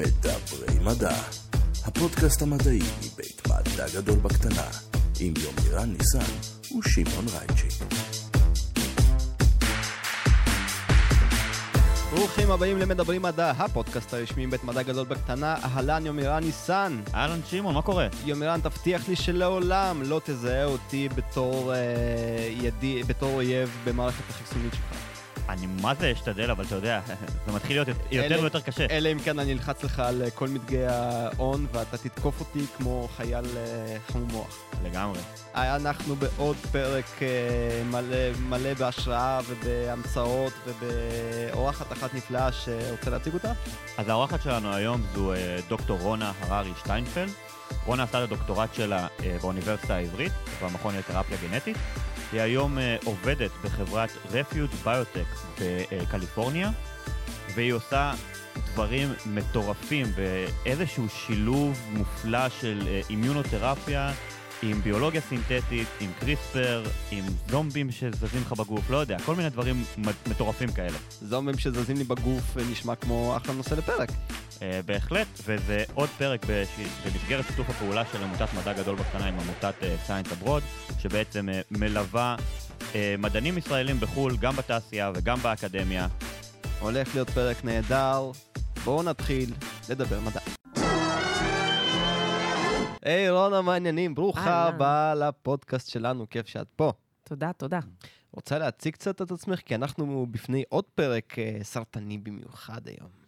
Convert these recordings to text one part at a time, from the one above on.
מדברי מדע, הפודקאסט המדעי מבית מדע גדול בקטנה, עם יומירן ניסן ושמעון רייצ'י. ברוכים הבאים למדברים מדע, הפודקאסט הרשמי מבית מדע גדול בקטנה, אהלן יומירן ניסן. אהלן שמעון, מה קורה? יומירן, תבטיח לי שלעולם לא תזהה אותי בתור, אה, ידי, בתור אויב במערכת החיסונית שלך. אני מה זה אשתדל, אבל אתה יודע, זה מתחיל להיות יותר ויותר קשה. אלא אם כן אני אלחץ לך על אה, כל מדגי ההון ואתה תתקוף אותי כמו חייל אה, חמום מוח. לגמרי. אנחנו בעוד פרק אה, מלא, מלא בהשראה ובהמצאות ובאורחת אחת נפלאה שרוצה להציג אותה. אז האורחת שלנו היום זו אה, דוקטור רונה הררי שטיינפלד. רונה עשתה את הדוקטורט שלה אה, באוניברסיטה העברית, במכון לתרפיה גנטית. היא היום אה, עובדת בחברת רפיוט ביוטק בקליפורניה, והיא עושה דברים מטורפים באיזשהו שילוב מופלא של אה, אימיונותרפיה עם ביולוגיה סינתטית, עם קריספר, עם זומבים שזזים לך בגוף, לא יודע, כל מיני דברים מטורפים כאלה. זומבים שזזים לי בגוף אה, נשמע כמו אחלה נושא לפרק. אה, בהחלט, וזה עוד פרק במסגרת שיתוף הפעולה של עמותת מדע גדול בקטנה עם עמותת סיינס אברוד, שבעצם אה, מלווה אה, מדענים ישראלים בחו"ל, גם בתעשייה וגם באקדמיה. הולך להיות פרק נהדר, בואו נתחיל לדבר מדע. היי רונה, מה העניינים? ברוכה. הבאה לפודקאסט שלנו, כיף שאת פה. תודה, תודה. רוצה להציג קצת את עצמך? כי אנחנו בפני עוד פרק אה, סרטני במיוחד היום.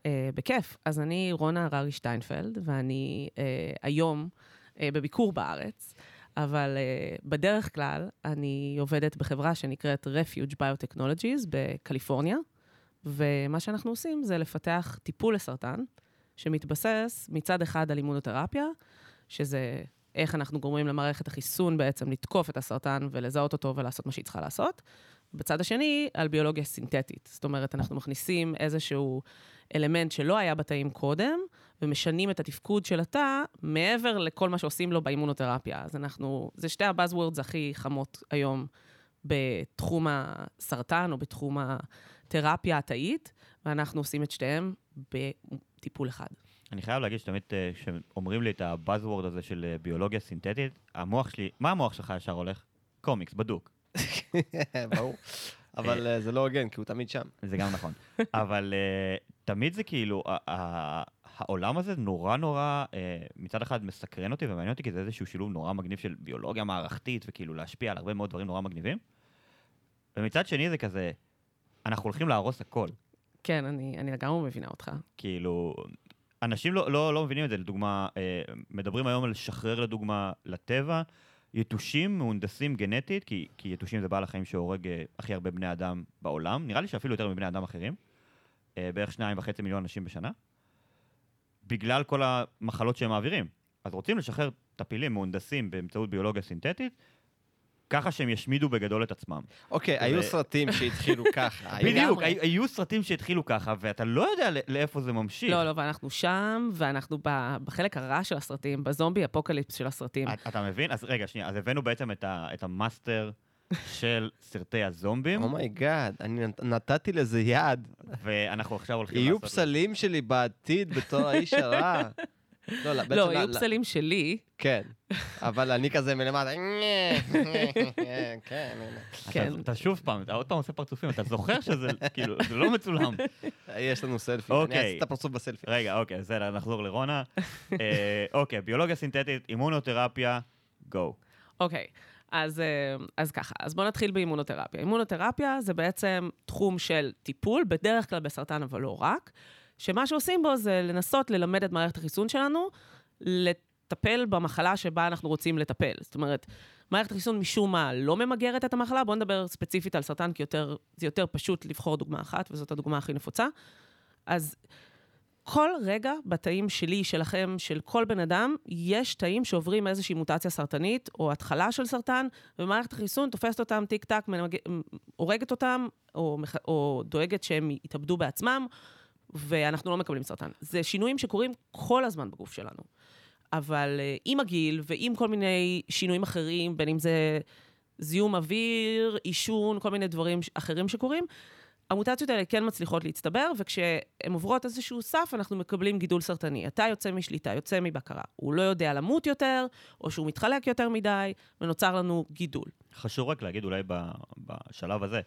Uh, בכיף. אז אני רונה הררי שטיינפלד, ואני uh, היום uh, בביקור בארץ, אבל uh, בדרך כלל אני עובדת בחברה שנקראת Refuge Biotechnologies בקליפורניה, ומה שאנחנו עושים זה לפתח טיפול לסרטן, שמתבסס מצד אחד על אימונותרפיה, שזה איך אנחנו גורמים למערכת החיסון בעצם לתקוף את הסרטן ולזהות אותו ולעשות מה שהיא צריכה לעשות. בצד השני, על ביולוגיה סינתטית. זאת אומרת, אנחנו מכניסים איזשהו אלמנט שלא היה בתאים קודם, ומשנים את התפקוד של התא מעבר לכל מה שעושים לו באימונותרפיה. אז אנחנו, זה שתי הבאזוורדס הכי חמות היום בתחום הסרטן או בתחום התרפיה התאית, ואנחנו עושים את שתיהם בטיפול אחד. אני חייב להגיד שתמיד אה, כשאומרים לי את הבאזוורד הזה של אה, ביולוגיה סינתטית, המוח שלי, מה המוח שלך ישר הולך? קומיקס, בדוק. ברור. אבל אה, זה לא הוגן, כי הוא תמיד שם. זה גם נכון. אבל uh, תמיד זה כאילו, העולם הזה נורא נורא, uh, מצד אחד מסקרן אותי ומעניין אותי, כי זה איזשהו שילוב נורא מגניב של ביולוגיה מערכתית, וכאילו להשפיע על הרבה מאוד דברים נורא מגניבים. ומצד שני זה כזה, אנחנו הולכים להרוס הכל. כן, אני, אני לגמרי מבינה אותך. כאילו, אנשים לא, לא, לא מבינים את זה, לדוגמה, אה, מדברים היום על לשחרר לדוגמה לטבע יתושים מהונדסים גנטית, כי, כי יתושים זה בעל החיים שהורג אה, הכי הרבה בני אדם בעולם, נראה לי שאפילו יותר מבני אדם אחרים, אה, בערך שניים וחצי מיליון אנשים בשנה, בגלל כל המחלות שהם מעבירים. אז רוצים לשחרר טפילים מהונדסים באמצעות ביולוגיה סינתטית, ככה שהם ישמידו בגדול את עצמם. אוקיי, היו סרטים שהתחילו ככה. בדיוק. היו, היו סרטים שהתחילו ככה, ואתה לא יודע לא- לאיפה זה ממשיך. לא, לא, ואנחנו שם, ואנחנו בחלק הרע של הסרטים, ב zombie apocalypse של הסרטים. את- אתה מבין? אז רגע, שנייה, אז הבאנו בעצם את, ה, את המאסטר של סרטי הזומבים, oh my God, אני נת- נתתי לזה יד. ואנחנו עכשיו הולכים יהיו לעשות... פסלים שלי בעתיד בתור האיש הרע. לא, לא, בעצם... לא, לא. פסלים שלי, כן, אבל אני כזה מלמטה, כן, הנה. כן. אתה, אתה שוב פעם, אתה עוד פעם עושה פרצופים, אתה זוכר שזה, כאילו, זה לא מצולם. יש לנו סלפי, אני אוקיי. אעשה את הפרצוף בסלפי. רגע, אוקיי, בסדר, נחזור לרונה. אה, אוקיי, ביולוגיה סינתטית, אימונותרפיה, גו. אוקיי, אז, אה, אז ככה, אז בואו נתחיל באימונותרפיה. אימונותרפיה זה בעצם תחום של טיפול, בדרך כלל בסרטן, אבל לא רק, שמה שעושים בו זה לנסות ללמד את מערכת החיסון שלנו, לטפל במחלה שבה אנחנו רוצים לטפל. זאת אומרת, מערכת החיסון משום מה לא ממגרת את המחלה, בואו נדבר ספציפית על סרטן, כי יותר, זה יותר פשוט לבחור דוגמה אחת, וזאת הדוגמה הכי נפוצה. אז כל רגע בתאים שלי, שלכם, של כל בן אדם, יש תאים שעוברים איזושהי מוטציה סרטנית, או התחלה של סרטן, ומערכת החיסון תופסת אותם טיק טק, מנמג... הורגת אותם, או. או דואגת שהם יתאבדו בעצמם, ואנחנו לא מקבלים סרטן. זה שינויים שקורים כל הזמן בגוף שלנו. אבל אה, עם הגיל ועם כל מיני שינויים אחרים, בין אם זה זיהום אוויר, עישון, כל מיני דברים אחרים שקורים, המוטציות האלה כן מצליחות להצטבר, וכשהן עוברות איזשהו סף, אנחנו מקבלים גידול סרטני. אתה יוצא משליטה, יוצא מבקרה. הוא לא יודע למות יותר, או שהוא מתחלק יותר מדי, ונוצר לנו גידול. חשוב רק להגיד אולי בשלב הזה,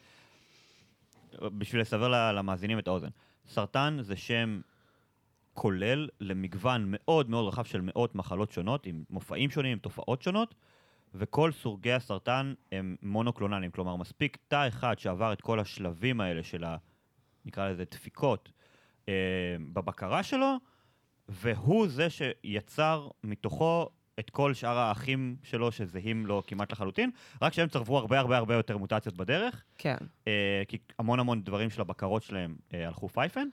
בשביל לסבר למאזינים את האוזן. סרטן זה שם כולל למגוון מאוד מאוד רחב של מאות מחלות שונות, עם מופעים שונים, עם תופעות שונות, וכל סוגי הסרטן הם מונוקלונליים, כלומר מספיק תא אחד שעבר את כל השלבים האלה של ה... נקרא לזה דפיקות אה, בבקרה שלו, והוא זה שיצר מתוכו את כל שאר האחים שלו שזהים לו כמעט לחלוטין, רק שהם צרבו הרבה הרבה הרבה יותר מוטציות בדרך, כן. אה, כי המון המון דברים של הבקרות שלהם אה, הלכו פייפן,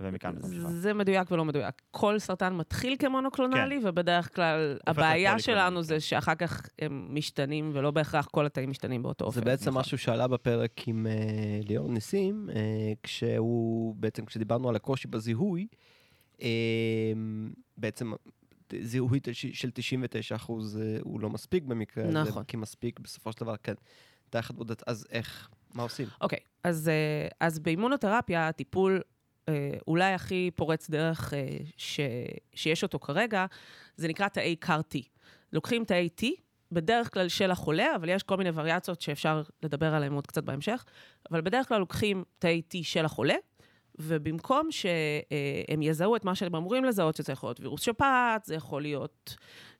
ומכאן זה נשמע. זה מדויק ולא מדויק. כל סרטן מתחיל כמונוקלונלי, כן. ובדרך כלל הבעיה שלנו כן. זה שאחר כך הם משתנים, ולא בהכרח כל התאים משתנים באותו אופן. זה בעצם נכון. משהו שעלה בפרק עם אה, ליאור ניסים, אה, כשהוא, בעצם כשדיברנו על הקושי בזיהוי, אה, בעצם זיהוי של 99 אחוז הוא לא מספיק במקרה הזה, נכון. כי מספיק בסופו של דבר, כן. תחת בודדת, אז איך, מה עושים? אוקיי, אז, אה, אז באימונותרפיה, הטיפול אה, אולי הכי פורץ דרך אה, ש, שיש אותו כרגע, זה נקרא תאי CAR-T. לוקחים תאי T, בדרך כלל של החולה, אבל יש כל מיני וריאציות שאפשר לדבר עליהן עוד קצת בהמשך, אבל בדרך כלל לוקחים תאי T של החולה, ובמקום שהם יזהו את מה שהם אמורים לזהות, שזה יכול להיות וירוס שפעת, זה יכול להיות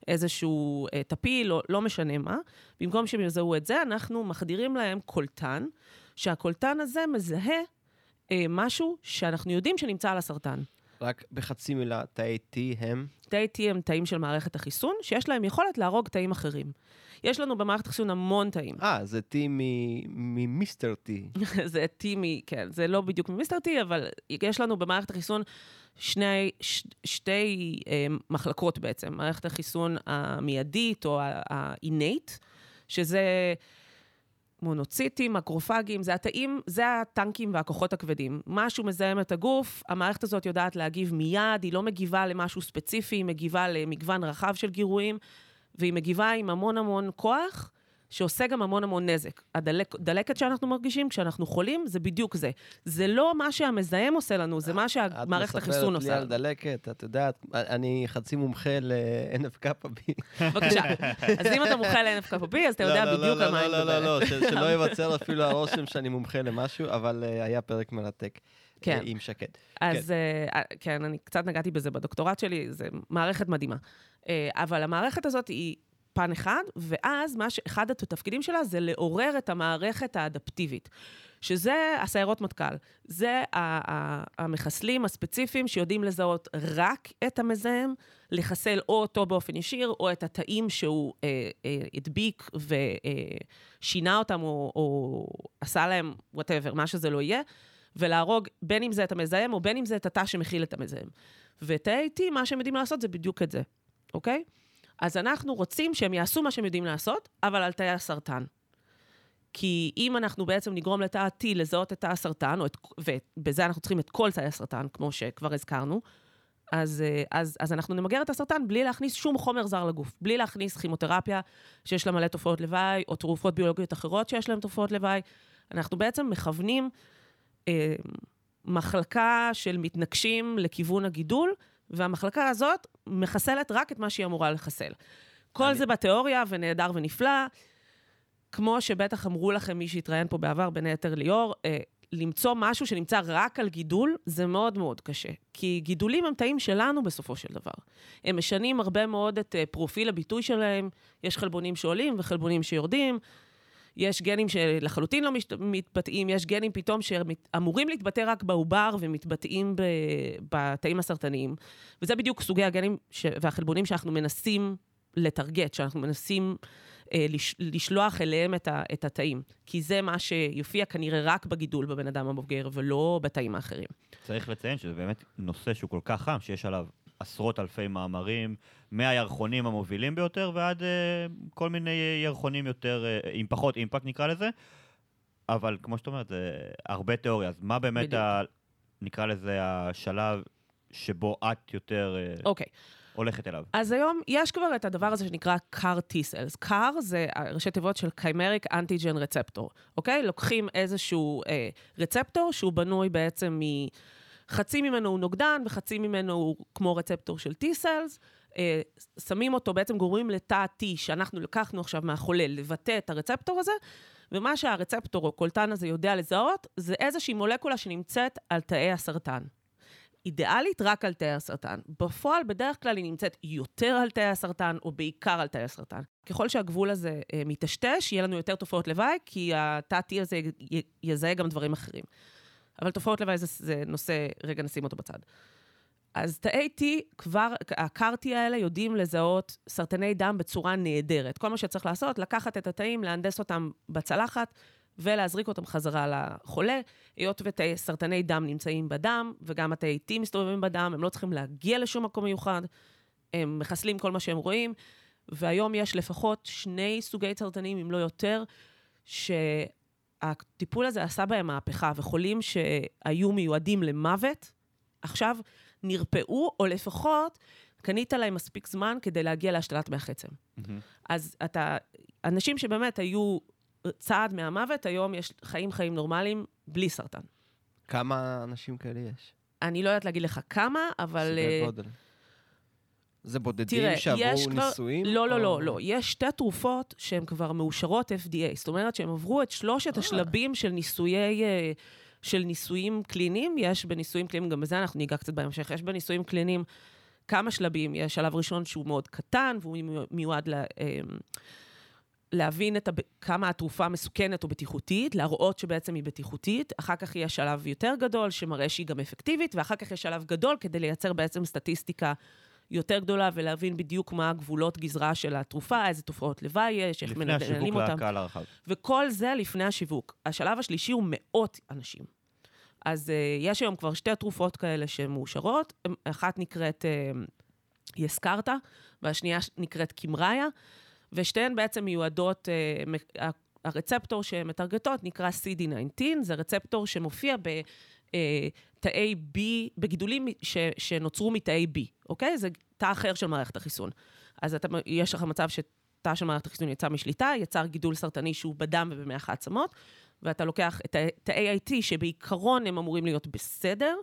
איזשהו אה, טפיל, לא, לא משנה מה, במקום שהם יזהו את זה, אנחנו מחדירים להם קולטן, שהקולטן הזה מזהה אה, משהו שאנחנו יודעים שנמצא על הסרטן. רק בחצי מילה, תאי T הם, תאי T הם תאים של מערכת החיסון, שיש להם יכולת להרוג תאים אחרים. יש לנו במערכת החיסון המון תאים. אה, זה T ממיסטר T. זה T מ... כן, זה לא בדיוק ממיסטר T, אבל יש לנו במערכת החיסון שני, ש, שתי אה, מחלקות בעצם. מערכת החיסון המיידית או ה-innate, שזה מונוציטים, מקרופגים, זה התאים, זה הטנקים והכוחות הכבדים. משהו מזהם את הגוף, המערכת הזאת יודעת להגיב מיד, היא לא מגיבה למשהו ספציפי, היא מגיבה למגוון רחב של גירויים, והיא מגיבה עם המון המון כוח, שעושה גם המון המון נזק. הדלקת שאנחנו מרגישים כשאנחנו חולים, זה בדיוק זה. זה לא מה שהמזהם עושה לנו, זה מה שמערכת החיסון את מספרת לי עושה על. דלקת, את יודעת, אני חצי מומחה ל-NFKB. בבקשה. אז אם אתה מומחה ל-NFKB, אז אתה יודע לא, בדיוק לא, על מה לא, אני לא, לא. לא, ש- שלא ייווצר אפילו הרושם שאני מומחה למשהו, אבל אה, היה פרק מרתק. כן. אה, עם שקד. אז אה, כן, אני קצת נגעתי בזה בדוקטורט שלי, זו מערכת מדהימה. אבל המערכת הזאת היא פן אחד, ואז ש... אחד התפקידים שלה זה לעורר את המערכת האדפטיבית, שזה הסיירות מטכ"ל. זה המחסלים הספציפיים שיודעים לזהות רק את המזהם, לחסל או אותו באופן ישיר, או את התאים שהוא אה, אה, הדביק ושינה אותם, או, או עשה להם, וואטאבר, מה שזה לא יהיה. ולהרוג בין אם זה את המזהם או בין אם זה את התא שמכיל את המזהם. ותאי T, מה שהם יודעים לעשות זה בדיוק את זה, אוקיי? אז אנחנו רוצים שהם יעשו מה שהם יודעים לעשות, אבל על תאי הסרטן. כי אם אנחנו בעצם נגרום לתא ה-T לזהות את תא הסרטן, את, ובזה אנחנו צריכים את כל תאי הסרטן, כמו שכבר הזכרנו, אז, אה, אז, אז אנחנו נמגר את הסרטן בלי להכניס שום חומר זר לגוף, בלי להכניס כימותרפיה שיש לה מלא תופעות לוואי, או תרופות ביולוגיות אחרות שיש להן תופעות לוואי. אנחנו בעצם מכוונים אה, מחלקה של מתנגשים לכיוון הגידול, והמחלקה הזאת מחסלת רק את מה שהיא אמורה לחסל. כל אני- זה בתיאוריה, ונהדר ונפלא. כמו שבטח אמרו לכם מי שהתראיין פה בעבר, בין היתר ליאור, אה, למצוא משהו שנמצא רק על גידול, זה מאוד מאוד קשה. כי גידולים הם תאים שלנו בסופו של דבר. הם משנים הרבה מאוד את אה, פרופיל הביטוי שלהם, יש חלבונים שעולים וחלבונים שיורדים, יש גנים שלחלוטין לא משת- מתבטאים, יש גנים פתאום שאמורים להתבטא רק בעובר ומתבטאים ב- בתאים הסרטניים. וזה בדיוק סוגי הגנים ש... והחלבונים שאנחנו מנסים לטרגט, שאנחנו מנסים אה, לש... לשלוח אליהם את, ה... את התאים. כי זה מה שיופיע כנראה רק בגידול בבן אדם הבוגר, ולא בתאים האחרים. צריך לציין שזה באמת נושא שהוא כל כך חם, שיש עליו עשרות אלפי מאמרים, מהירחונים המובילים ביותר ועד אה, כל מיני ירחונים יותר, אה, עם פחות אימפקט נקרא לזה, אבל כמו שאת אומרת, זה הרבה תיאוריה, אז מה באמת, בדיוק. ה, נקרא לזה, השלב שבו את יותר... אה, אוקיי. הולכת אליו? אז היום יש כבר את הדבר הזה שנקרא CAR T-Cells. CAR זה ראשי תיבות של Chimeric Antigen Receptor, אוקיי? לוקחים איזשהו אה, רצפטור שהוא בנוי בעצם מ... חצי ממנו הוא נוגדן וחצי ממנו הוא כמו רצפטור של T-Cells. אה, שמים אותו, בעצם גורמים לתא T שאנחנו לקחנו עכשיו מהחולה לבטא את הרצפטור הזה, ומה שהרצפטור או קולטן הזה יודע לזהות, זה איזושהי מולקולה שנמצאת על תאי הסרטן. אידיאלית רק על תאי הסרטן. בפועל, בדרך כלל היא נמצאת יותר על תאי הסרטן, או בעיקר על תאי הסרטן. ככל שהגבול הזה אה, מטשטש, יהיה לנו יותר תופעות לוואי, כי התא T הזה י- יזהה גם דברים אחרים. אבל תופעות לוואי זה, זה נושא, רגע נשים אותו בצד. אז תאי T, כבר, ה-CAR-T האלה יודעים לזהות סרטני דם בצורה נהדרת. כל מה שצריך לעשות, לקחת את התאים, להנדס אותם בצלחת ולהזריק אותם חזרה לחולה. היות ותאי סרטני דם נמצאים בדם, וגם התאי T מסתובבים בדם, הם לא צריכים להגיע לשום מקום מיוחד, הם מחסלים כל מה שהם רואים, והיום יש לפחות שני סוגי סרטנים, אם לא יותר, שהטיפול הזה עשה בהם מהפכה, וחולים שהיו מיועדים למוות, עכשיו נרפאו, או לפחות קנית להם מספיק זמן כדי להגיע להשתלת מח עצם. אז אתה, אנשים שבאמת היו צעד מהמוות, היום יש חיים חיים נורמליים בלי סרטן. כמה אנשים כאלה יש? אני לא יודעת להגיד לך כמה, אבל... סדרי אה, גודל. זה בודדים תראה, שעברו יש כבר... ניסויים? לא, לא, או- לא, לא. יש שתי תרופות שהן כבר מאושרות FDA. זאת אומרת שהם עברו את שלושת השלבים של ניסויי... אה, של ניסויים קליניים, יש בניסויים קליניים, גם בזה אנחנו ניגע קצת בהמשך, יש בניסויים קליניים כמה שלבים. יש שלב ראשון שהוא מאוד קטן, והוא מיועד ל... אה, להבין את הב... כמה התרופה מסוכנת או בטיחותית, להראות שבעצם היא בטיחותית. אחר כך יש שלב יותר גדול שמראה שהיא גם אפקטיבית, ואחר כך יש שלב גדול כדי לייצר בעצם סטטיסטיקה יותר גדולה ולהבין בדיוק מה הגבולות גזרה של התרופה, איזה תופעות לוואי יש, איך לפני מנהלים השיווק אותם. לקהל הרחב. וכל זה לפני השיווק. השלב השלישי הוא מאות אנשים. אז uh, יש היום כבר שתי תרופות כאלה שמאושרות, אחת נקראת uh, יסקרטה, והשנייה נקראת קימריה, ושתיהן בעצם מיועדות, uh, הרצפטור שמטרגטות נקרא CD19, זה רצפטור שמופיע בתאי B, בגידולים ש, שנוצרו מתאי B, אוקיי? זה תא אחר של מערכת החיסון. אז אתה, יש לך מצב שתא של מערכת החיסון יצא משליטה, יצר גידול סרטני שהוא בדם ובמח העצמות, ואתה לוקח את ה- תאי IT, שבעיקרון הם אמורים להיות בסדר,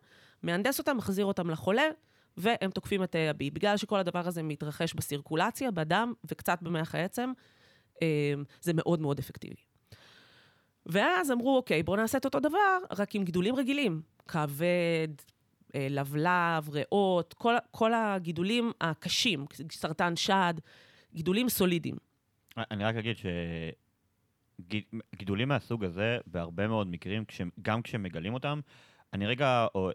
מהנדס אותם, מחזיר אותם לחולה, והם תוקפים את ה-B. בגלל שכל הדבר הזה מתרחש בסירקולציה, בדם וקצת במח העצם, אה, זה מאוד מאוד אפקטיבי. ואז אמרו, אוקיי, בואו נעשה את אותו דבר, רק עם גידולים רגילים. כבד, אה, לבלב, ריאות, כל, כל הגידולים הקשים, סרטן שד, גידולים סולידיים. אני רק אגיד שגידולים מהסוג הזה, בהרבה מאוד מקרים, כש, גם כשמגלים אותם, אני רגע או,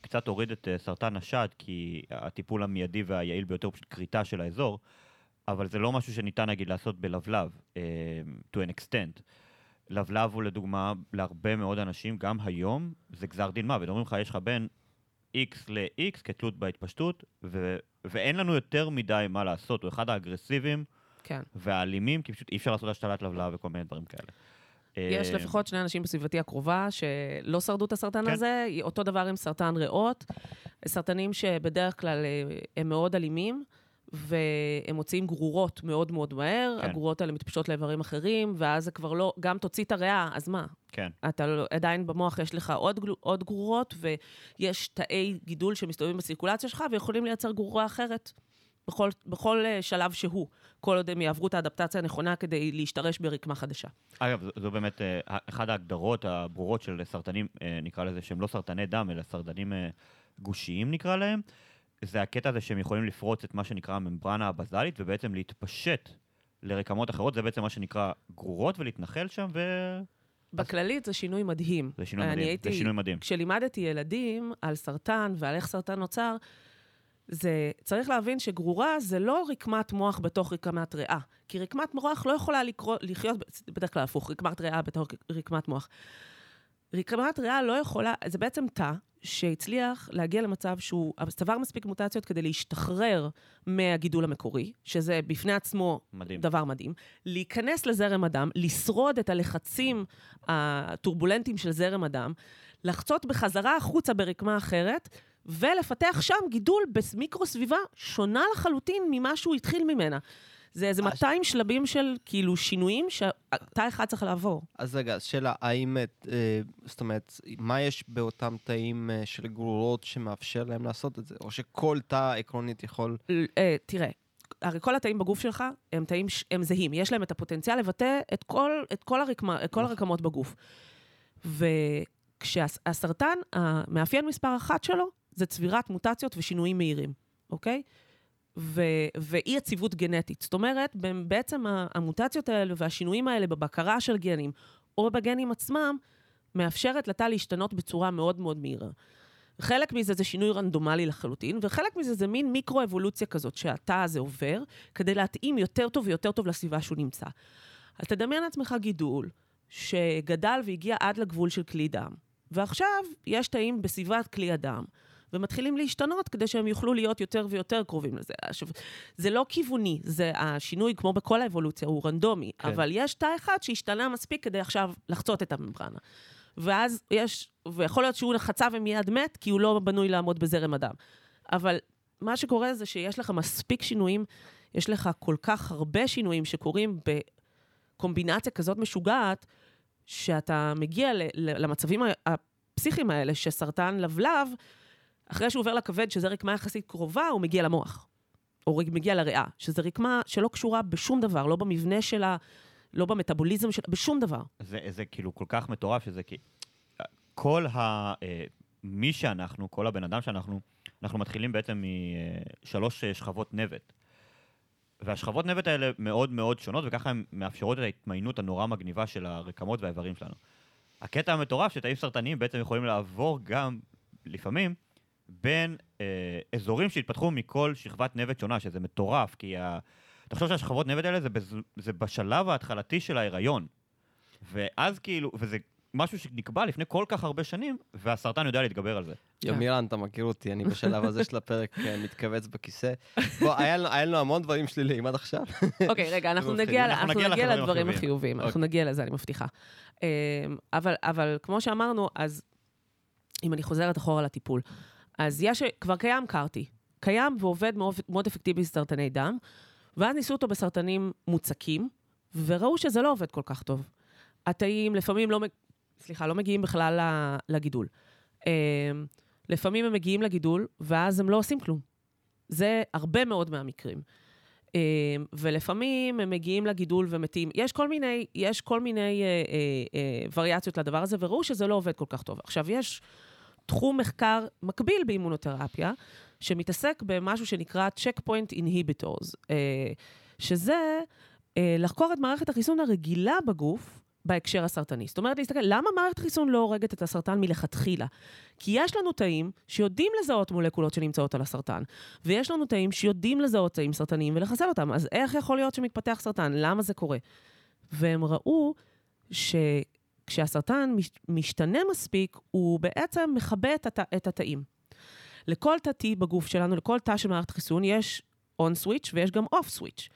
קצת אוריד את אה, סרטן השד, כי הטיפול המיידי והיעיל ביותר הוא פשוט כריתה של האזור, אבל זה לא משהו שניתן, נגיד, לעשות בלבלב, אה, to an extent. לבלב הוא לדוגמה, להרבה מאוד אנשים, גם היום, זה גזר דין מוות. אומרים לך, יש לך בין X ל-X כתלות בהתפשטות, ו- ואין לנו יותר מדי מה לעשות. הוא אחד האגרסיביים כן. והאלימים, כי פשוט אי אפשר לעשות השתלת לבלב וכל מיני דברים כאלה. יש אה, לפחות שני אנשים בסביבתי הקרובה שלא שרדו את הסרטן כן. הזה, אותו דבר עם סרטן ריאות, סרטנים שבדרך כלל אה, הם מאוד אלימים, והם מוציאים גרורות מאוד מאוד מהר, כן. הגרורות האלה מתפשטות לאיברים אחרים, ואז זה כבר לא, גם תוציא את הריאה, אז מה? כן. אתה לא, עדיין במוח יש לך עוד, עוד גרורות, ויש תאי גידול שמסתובבים בסירקולציה שלך, ויכולים לייצר גרורה אחרת בכל, בכל אה, שלב שהוא, כל עוד הם יעברו את האדפטציה הנכונה כדי להשתרש ברקמה חדשה. אגב, זו, זו באמת אה, אחת ההגדרות הברורות של סרטנים, אה, נקרא לזה, שהם לא סרטני דם, אלא סרטנים אה, גושיים נקרא להם. זה הקטע הזה שהם יכולים לפרוץ את מה שנקרא הממברנה הבזלית, ובעצם להתפשט לרקמות אחרות, זה בעצם מה שנקרא גרורות, ולהתנחל שם, וזה בכללית זה שינוי מדהים. שינוי אני מדהים. הייתי, זה שינוי מדהים. כשלימדתי ילדים על סרטן ועל איך סרטן נוצר, זה, צריך להבין שגרורה זה לא רקמת מוח בתוך רקמת ריאה. כי רקמת מוח לא יכולה לקרוא, לחיות, בדרך כלל הפוך, רקמת ריאה בתוך רקמת מוח. רקמת ריאה לא יכולה, זה בעצם תא שהצליח להגיע למצב שהוא צבר מספיק מוטציות כדי להשתחרר מהגידול המקורי, שזה בפני עצמו מדהים. דבר מדהים, להיכנס לזרם הדם, לשרוד את הלחצים הטורבולנטיים של זרם הדם, לחצות בחזרה החוצה ברקמה אחרת, ולפתח שם גידול במיקרו-סביבה שונה לחלוטין ממה שהוא התחיל ממנה. זה איזה 200 שלבים של כאילו שינויים שתא אחד צריך לעבור. אז רגע, שאלה, האם, אה, זאת אומרת, מה יש באותם תאים אה, של גרורות שמאפשר להם לעשות את זה? או שכל תא עקרונית יכול... אה, תראה, הרי כל התאים בגוף שלך הם תאים, ש- הם זהים, יש להם את הפוטנציאל לבטא את כל, את כל, הרקמה, את כל הרקמות בגוף. וכשהסרטן, המאפיין מספר אחת שלו זה צבירת מוטציות ושינויים מהירים, אוקיי? ו- ואי יציבות גנטית. זאת אומרת, בעצם המוטציות האלה והשינויים האלה בבקרה של גנים, או בגנים עצמם, מאפשרת לתא להשתנות בצורה מאוד מאוד מהירה. חלק מזה זה שינוי רנדומלי לחלוטין, וחלק מזה זה מין מיקרו-אבולוציה כזאת שהתא הזה עובר, כדי להתאים יותר טוב ויותר טוב לסביבה שהוא נמצא. אז תדמיין לעצמך גידול שגדל והגיע עד לגבול של כלי דם, ועכשיו יש תאים בסביבת כלי הדם, ומתחילים להשתנות כדי שהם יוכלו להיות יותר ויותר קרובים לזה. עכשיו, זה לא כיווני, זה השינוי, כמו בכל האבולוציה, הוא רנדומי, כן. אבל יש תא אחד שהשתנה מספיק כדי עכשיו לחצות את הממברנה. ואז יש, ויכול להיות שהוא חצה ומיד מת, כי הוא לא בנוי לעמוד בזרם הדם. אבל מה שקורה זה שיש לך מספיק שינויים, יש לך כל כך הרבה שינויים שקורים בקומבינציה כזאת משוגעת, שאתה מגיע ל- ל- למצבים הפסיכיים האלה, שסרטן לבלב, אחרי שהוא עובר לכבד, שזה רקמה יחסית קרובה, הוא מגיע למוח. או מגיע לריאה, שזו רקמה שלא קשורה בשום דבר, לא במבנה שלה, לא במטאבוליזם שלה, בשום דבר. זה, זה כאילו כל כך מטורף, שזה כי... כל ה... אה, מי שאנחנו, כל הבן אדם שאנחנו, אנחנו מתחילים בעצם משלוש אה, שכבות נבט. והשכבות נבט האלה מאוד מאוד שונות, וככה הן מאפשרות את ההתמיינות הנורא מגניבה של הרקמות והאיברים שלנו. הקטע המטורף שתאים סרטניים בעצם יכולים לעבור גם, לפעמים, בין אה, אזורים שהתפתחו מכל שכבת נבט שונה, שזה מטורף, כי ה... תחשוב שהשכבות נבט האלה זה, בז... זה בשלב ההתחלתי של ההיריון. ואז כאילו, וזה משהו שנקבע לפני כל כך הרבה שנים, והסרטן יודע להתגבר על זה. יומירן, אתה מכיר אותי, אני בשלב הזה של הפרק אה, מתכווץ בכיסא. בוא, היה לנו- היה לנו המון דברים שליליים עד עכשיו. אוקיי, רגע, אנחנו נגיע, אנחנו אנחנו נגיע נגיע לחברים לדברים החיוביים. אנחנו נגיע לזה, אני מבטיחה. אבל, אבל כמו שאמרנו, אז אם אני חוזרת אחורה לטיפול, אז יש, כבר קיים קארטי, קיים ועובד מאוד, מאוד אפקטיבי בסרטני דם, ואז ניסו אותו בסרטנים מוצקים, וראו שזה לא עובד כל כך טוב. התאים לפעמים לא, סליחה, לא מגיעים בכלל לגידול. אמ, לפעמים הם מגיעים לגידול, ואז הם לא עושים כלום. זה הרבה מאוד מהמקרים. אמ, ולפעמים הם מגיעים לגידול ומתים. יש כל מיני, יש כל מיני אה, אה, אה, וריאציות לדבר הזה, וראו שזה לא עובד כל כך טוב. עכשיו, יש תחום מחקר מקביל באימונותרפיה, שמתעסק במשהו שנקרא checkpoint inhibitors, אה, שזה אה, לחקור את מערכת החיסון הרגילה בגוף בהקשר הסרטני. זאת אומרת, להסתכל, למה מערכת החיסון לא הורגת את הסרטן מלכתחילה? כי יש לנו תאים שיודעים לזהות מולקולות שנמצאות על הסרטן, ויש לנו תאים שיודעים לזהות תאים סרטניים ולחסל אותם. אז איך יכול להיות שמתפתח סרטן? למה זה קורה? והם ראו שכשהסרטן מש- משתנה מספיק, הוא בעצם מכבה את, הת... את התאים. לכל תא T בגוף שלנו, לכל תא של מערכת חיסון, יש on switch ויש גם off switch.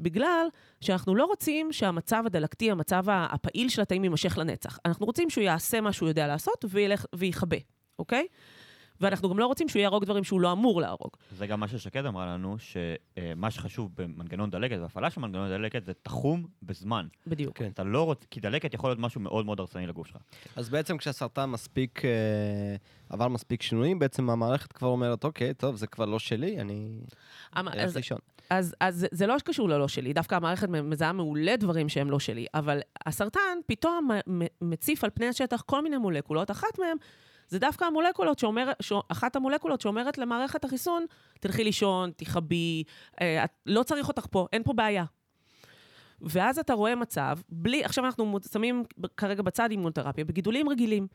בגלל שאנחנו לא רוצים שהמצב הדלקתי, המצב הפעיל של התאים יימשך לנצח. אנחנו רוצים שהוא יעשה מה שהוא יודע לעשות וילך ויכבה, אוקיי? ואנחנו גם לא רוצים שהוא יהרוג דברים שהוא לא אמור להרוג. זה גם מה ששקד אמרה לנו, שמה שחשוב במנגנון דלקת, והפעלה של מנגנון דלקת, זה תחום בזמן. בדיוק. כן. אתה לא רוצה, כי דלקת יכול להיות משהו מאוד מאוד הרסני לגוף שלך. אז בעצם כשהסרטן מספיק, אה, עבר מספיק שינויים, בעצם המערכת כבר אומרת, אוקיי, טוב, זה כבר לא שלי, אני אלך אז, לישון. אז, אז זה- לא קשור ללא שלי, דווקא המערכת מזהה מעולה דברים שהם לא שלי, אבל הסרטן פתאום מציף על פני השטח כל מיני מולקולות, אחת מהן זה דווקא המולקולות שאומרת, ש... אחת המולקולות שאומרת למערכת החיסון, תלכי לישון, תכבי, אה, לא צריך אותך פה, אין פה בעיה. ואז אתה רואה מצב, בלי, עכשיו אנחנו שמים כרגע בצד אימונותרפיה, בגידולים רגילים,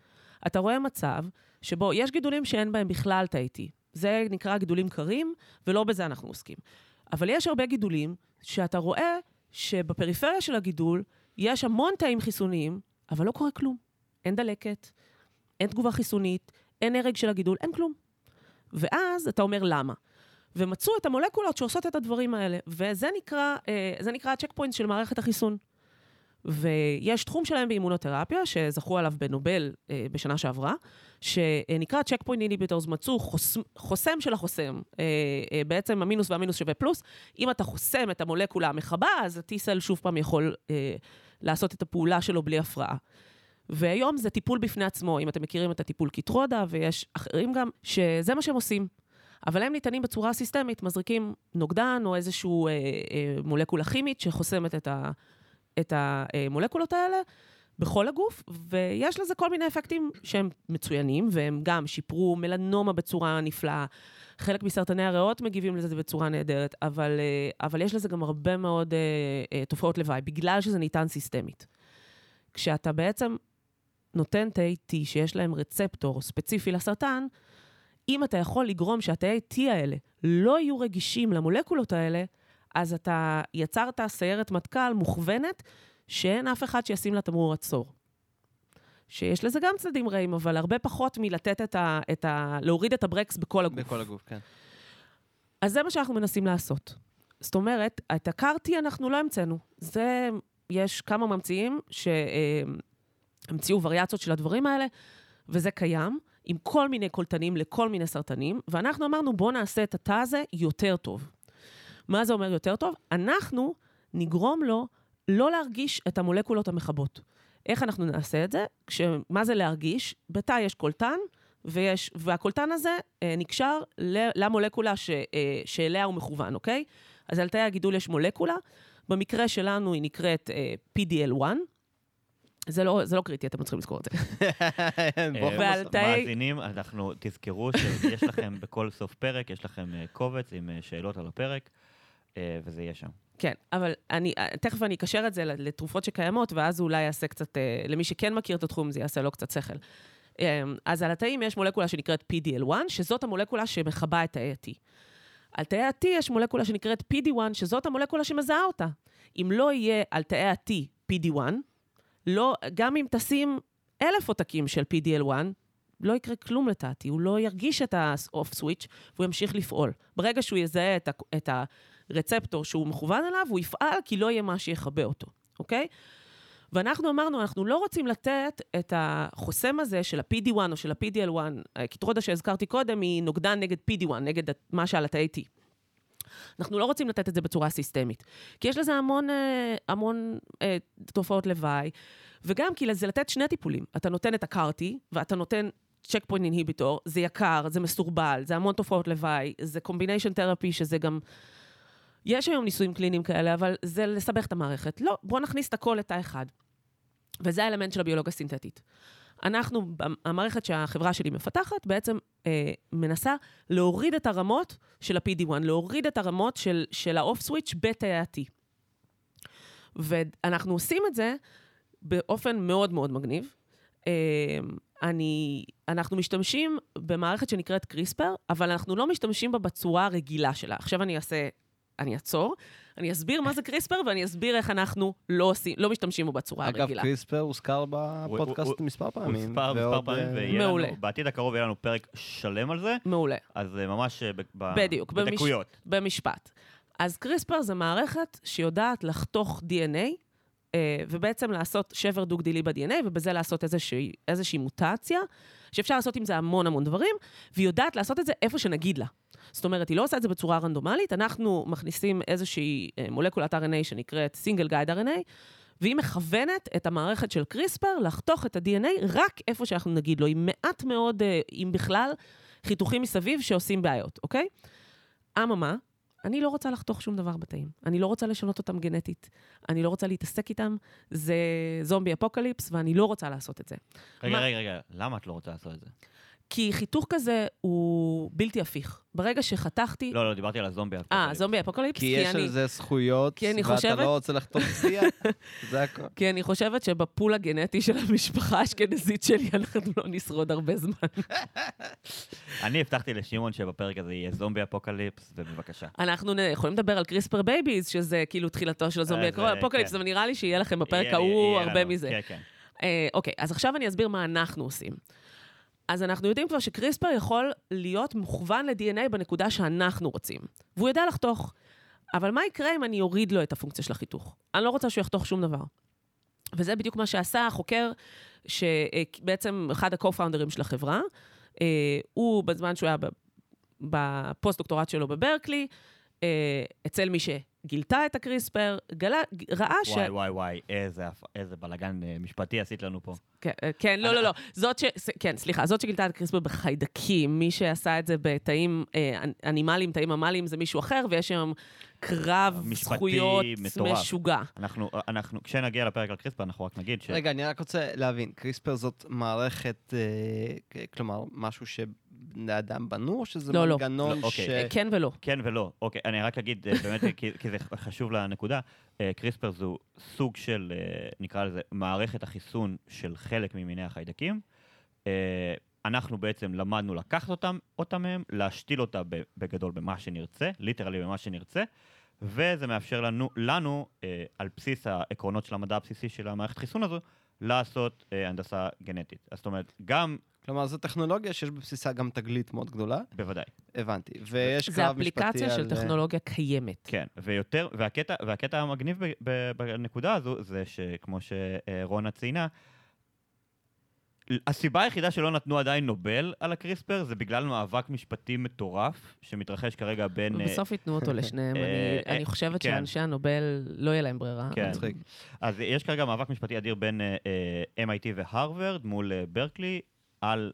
אתה רואה מצב שבו יש גידולים שאין בהם בכלל תאי T. זה נקרא גידולים קרים, ולא בזה אנחנו עוסקים. אבל יש הרבה גידולים שאתה רואה שבפריפריה של הגידול יש המון תאים חיסוניים, אבל לא קורה כלום. אין דלקת, אין תגובה חיסונית, אין הרג של הגידול, אין כלום. ואז אתה אומר למה. ומצאו את המולקולות שעושות את הדברים האלה, וזה נקרא, אה, זה נקרא ה checkpoint של מערכת החיסון. ויש תחום שלהם באימונותרפיה, שזכו עליו בנובל אה, בשנה שעברה, שנקרא checkpoint inhibitors, מצאו חוס, חוסם של החוסם. אה, אה, בעצם המינוס והמינוס שווה פלוס. אם אתה חוסם את המולקולה המכבה, אז ה-T-cell שוב פעם יכול אה, לעשות את הפעולה שלו בלי הפרעה. והיום זה טיפול בפני עצמו, אם אתם מכירים את הטיפול Keytruda, ויש אחרים גם, שזה מה שהם עושים. אבל הם ניתנים בצורה סיסטמית, מזריקים נוגדן או איזושהי אה, אה, מולקולה כימית שחוסמת את, ה, את המולקולות האלה בכל הגוף, ויש לזה כל מיני אפקטים שהם מצוינים, והם גם שיפרו מלנומה בצורה נפלאה. חלק מסרטני הריאות מגיבים לזה בצורה נהדרת, אבל, אה, אבל יש לזה גם הרבה מאוד אה, אה, תופעות לוואי, בגלל שזה ניתן סיסטמית. כשאתה בעצם נותן תאי T שיש להם רצפטור ספציפי לסרטן, אם אתה יכול לגרום שהתאי T האלה לא יהיו רגישים למולקולות האלה, אז אתה יצרת סיירת מטכ"ל מוכוונת, שאין אף אחד שישים לה תמרור עצור. שיש לזה גם צדדים רעים, אבל הרבה פחות מלתת את ה... את ה להוריד את הברקס בכל הגוף. בכל הגוף, כן. אז זה מה שאנחנו מנסים לעשות. זאת אומרת, את הקארטי אנחנו לא המצאנו. זה, יש כמה ממציאים שהמציאו וריאציות של הדברים האלה, וזה קיים, עם כל מיני קולטנים לכל מיני סרטנים, ואנחנו אמרנו, בואו נעשה את התא הזה יותר טוב. מה זה אומר יותר טוב? אנחנו נגרום לו לא להרגיש את המולקולות המכבות. איך אנחנו נעשה את זה? כש... מה זה להרגיש? בתא יש קולטן, ויש, והקולטן הזה אה, נקשר למולקולה ש, אה, שאליה הוא מכוון, אוקיי? אז על תאי הגידול יש מולקולה, במקרה שלנו היא נקראת אה, PDL1. זה לא, זה לא קריטי, אתם צריכים לזכור את זה. ועל תאי... מאזינים, אנחנו, תזכרו שיש לכם בכל סוף פרק, יש לכם אה, קובץ עם אה, שאלות על הפרק, וזה יהיה שם. כן, אבל אני, תכף אני אקשר את זה לתרופות שקיימות, ואז אולי יעשה קצת, למי שכן מכיר את התחום, זה יעשה לו קצת שכל. אז על התאים יש מולקולה שנקראת PDL1, שזאת המולקולה שמכבה את תאי ה-T. על תאי ה-T יש מולקולה שנקראת PD1, שזאת המולקולה שמזהה אותה. אם לא יהיה על תאי ה-T PD1, לא, גם אם תשים אלף עותקים של PDL1, לא יקרה כלום לתעתי, הוא לא ירגיש את ה-off switch והוא ימשיך לפעול. ברגע שהוא יזהה את, ה- את הרצפטור שהוא מכוון אליו, הוא יפעל כי לא יהיה מה שיכבה אותו, אוקיי? ואנחנו אמרנו, אנחנו לא רוצים לתת את החוסם הזה של ה-PD1 או של ה-PDL1, קיטרודה שהזכרתי קודם היא נוגדן נגד PD1, נגד מה שעל התאי T. אנחנו לא רוצים לתת את זה בצורה סיסטמית, כי יש לזה המון, אה, המון אה, תופעות לוואי, וגם כי זה לתת שני טיפולים. אתה נותן את ה CAR-T, ואתה נותן checkpoint inhibitor, זה יקר, זה מסורבל, זה המון תופעות לוואי, זה combination therapy, שזה גם... יש היום ניסויים קליניים כאלה, אבל זה לסבך את המערכת. לא, בואו נכניס את הכל לתא אחד. וזה האלמנט של הביולוגיה הסינתטית. אנחנו, המערכת שהחברה שלי מפתחת, בעצם אה, מנסה להוריד את הרמות של ה-PD1, להוריד את הרמות של, של ה-off switch בתאי ה-T. ואנחנו עושים את זה באופן מאוד מאוד מגניב. אה, אני, אנחנו משתמשים במערכת שנקראת קריספר, אבל אנחנו לא משתמשים בה בצורה הרגילה שלה. עכשיו אני אעשה, אני אעצור. אני אסביר מה זה קריספר, ואני אסביר איך אנחנו לא, עושים, לא משתמשים בו בצורה אגב, הרגילה. אגב, קריספר הוזכר בפודקאסט הוא- מספר הוא פעמים. הוסבר מספר ועוד, פעמים, אה, ויהיה מעולה. לנו, בעתיד הקרוב יהיה לנו פרק שלם על זה, מעולה. אז אה, ממש אה, ב- בדיוק, במש- בדקויות. במשפט. אז קריספר זה מערכת שיודעת לחתוך DNA, אה, ובעצם לעשות שבר דו-גדילי ב-DNA, ובזה לעשות איזושהי, איזושהי מוטציה, שאפשר לעשות עם זה המון המון דברים, והיא יודעת לעשות את זה איפה שנגיד לה. זאת אומרת, היא לא עושה את זה בצורה רנדומלית, אנחנו מכניסים איזושהי אה, מולקולת RNA שנקראת סינגל גייד RNA, והיא מכוונת את המערכת של קריספר לחתוך את ה-DNA רק איפה שאנחנו נגיד לו, עם מעט מאוד, אה, אם בכלל, חיתוכים מסביב שעושים בעיות, אוקיי? אממה, אני לא רוצה לחתוך שום דבר בתאים. אני לא רוצה לשנות אותם גנטית. אני לא רוצה להתעסק איתם. זה זומבי אפוקליפס, ואני לא רוצה לעשות את זה. רגע, מה- רגע, רגע, למה את לא רוצה לעשות את זה? כי חיתוך כזה הוא בלתי הפיך. ברגע שחתכתי... לא, לא, דיברתי על הזומבי. אה, apocalypse. Zombie apocalypse? כי יש אני... על זה זכויות, כי אני ואתה חושבת- לא רוצה לחתוך צביעה, זה הכל. כי אני חושבת שבפול הגנטי של המשפחה האשכנזית שלי אנחנו לא נשרוד הרבה זמן. אני הבטחתי לשמעון שבפרק הזה יהיה zombie apocalypse, ובבקשה. אנחנו נ- יכולים לדבר על CRISPR babies, שזה כאילו תחילתו של ה zombie אה, apocalypse, כן. אבל נראה לי שיהיה לכם בפרק ההוא הרבה מזה. כן, כן. אה, אוקיי, אז עכשיו אני אסביר מה אנחנו עושים. אז אנחנו יודעים כבר שקריספר יכול להיות מוכוון ל-DNA בנקודה שאנחנו רוצים, והוא יודע לחתוך. אבל מה יקרה אם אני אוריד לו את הפונקציה של החיתוך? אני לא רוצה שהוא יחתוך שום דבר. וזה בדיוק מה שעשה החוקר, שבעצם אחד ה-co-founders של החברה, אה, הוא בזמן שהוא היה בפוסט-דוקטורט שלו בברקלי, אה, אצל מי שגילתה את הקריספר, גלה, ראה ש... וואי, וואי, וואי, איזה, איזה בלאגן אה, משפטי עשית לנו פה. כן, אה, כן, לא, לא, לא. זאת ש... כן, סליחה, זאת שגילתה את הקריספר בחיידקים. מי שעשה את זה בתאים אה, אנ- אנימליים, תאים ממליים, זה מישהו אחר, ויש שם קרב משפטי זכויות מטורף. משוגע. אנחנו, אנחנו, כשנגיע לפרק על קריספר, אנחנו רק נגיד ש... רגע, אני רק רוצה להבין, קריספר זאת מערכת, אה, כלומר, משהו שבני אדם בנו, או שזה לא, לא. מנגנון לא, ש... אוקיי. אה, כן ולא. כן ולא. אוקיי, אני רק אגיד, אה, באמת, כי, כי זה חשוב לנקודה, אה, קריספר זו סוג של, נקרא לזה, מערכת החיסון של חלק ממיני החיידקים. אנחנו בעצם למדנו לקחת אותם, אותם מהם, להשתיל אותה בגדול במה שנרצה, ליטרלי במה שנרצה, וזה מאפשר לנו, לנו אה, על בסיס העקרונות של המדע הבסיסי של המערכת חיסון הזו, לעשות אה, הנדסה גנטית. אז זאת אומרת, גם, כלומר, זו טכנולוגיה שיש בבסיסה גם תגלית מאוד גדולה, בוודאי, הבנתי. ויש זה קרב משפטי אפליקציה של על, אה, טכנולוגיה קיימת. כן, ויותר, והקטע, והקטע המגניב ב, ב, בנקודה הזו, זה שכמו שרונה ציינה, הסיבה היחידה שלא נתנו עדיין נובל על הקריספר זה בגלל מאבק משפטי מטורף שמתרחש כרגע בין... אה, בסוף ייתנו אותו לשניהם. אה, אני- אה, אני חושבת כן. שאנשי הנובל, לא יהיה להם ברירה. כן. מצחיק. אז יש כרגע מאבק משפטי אדיר בין אה, MIT והרווארד מול ברקלי על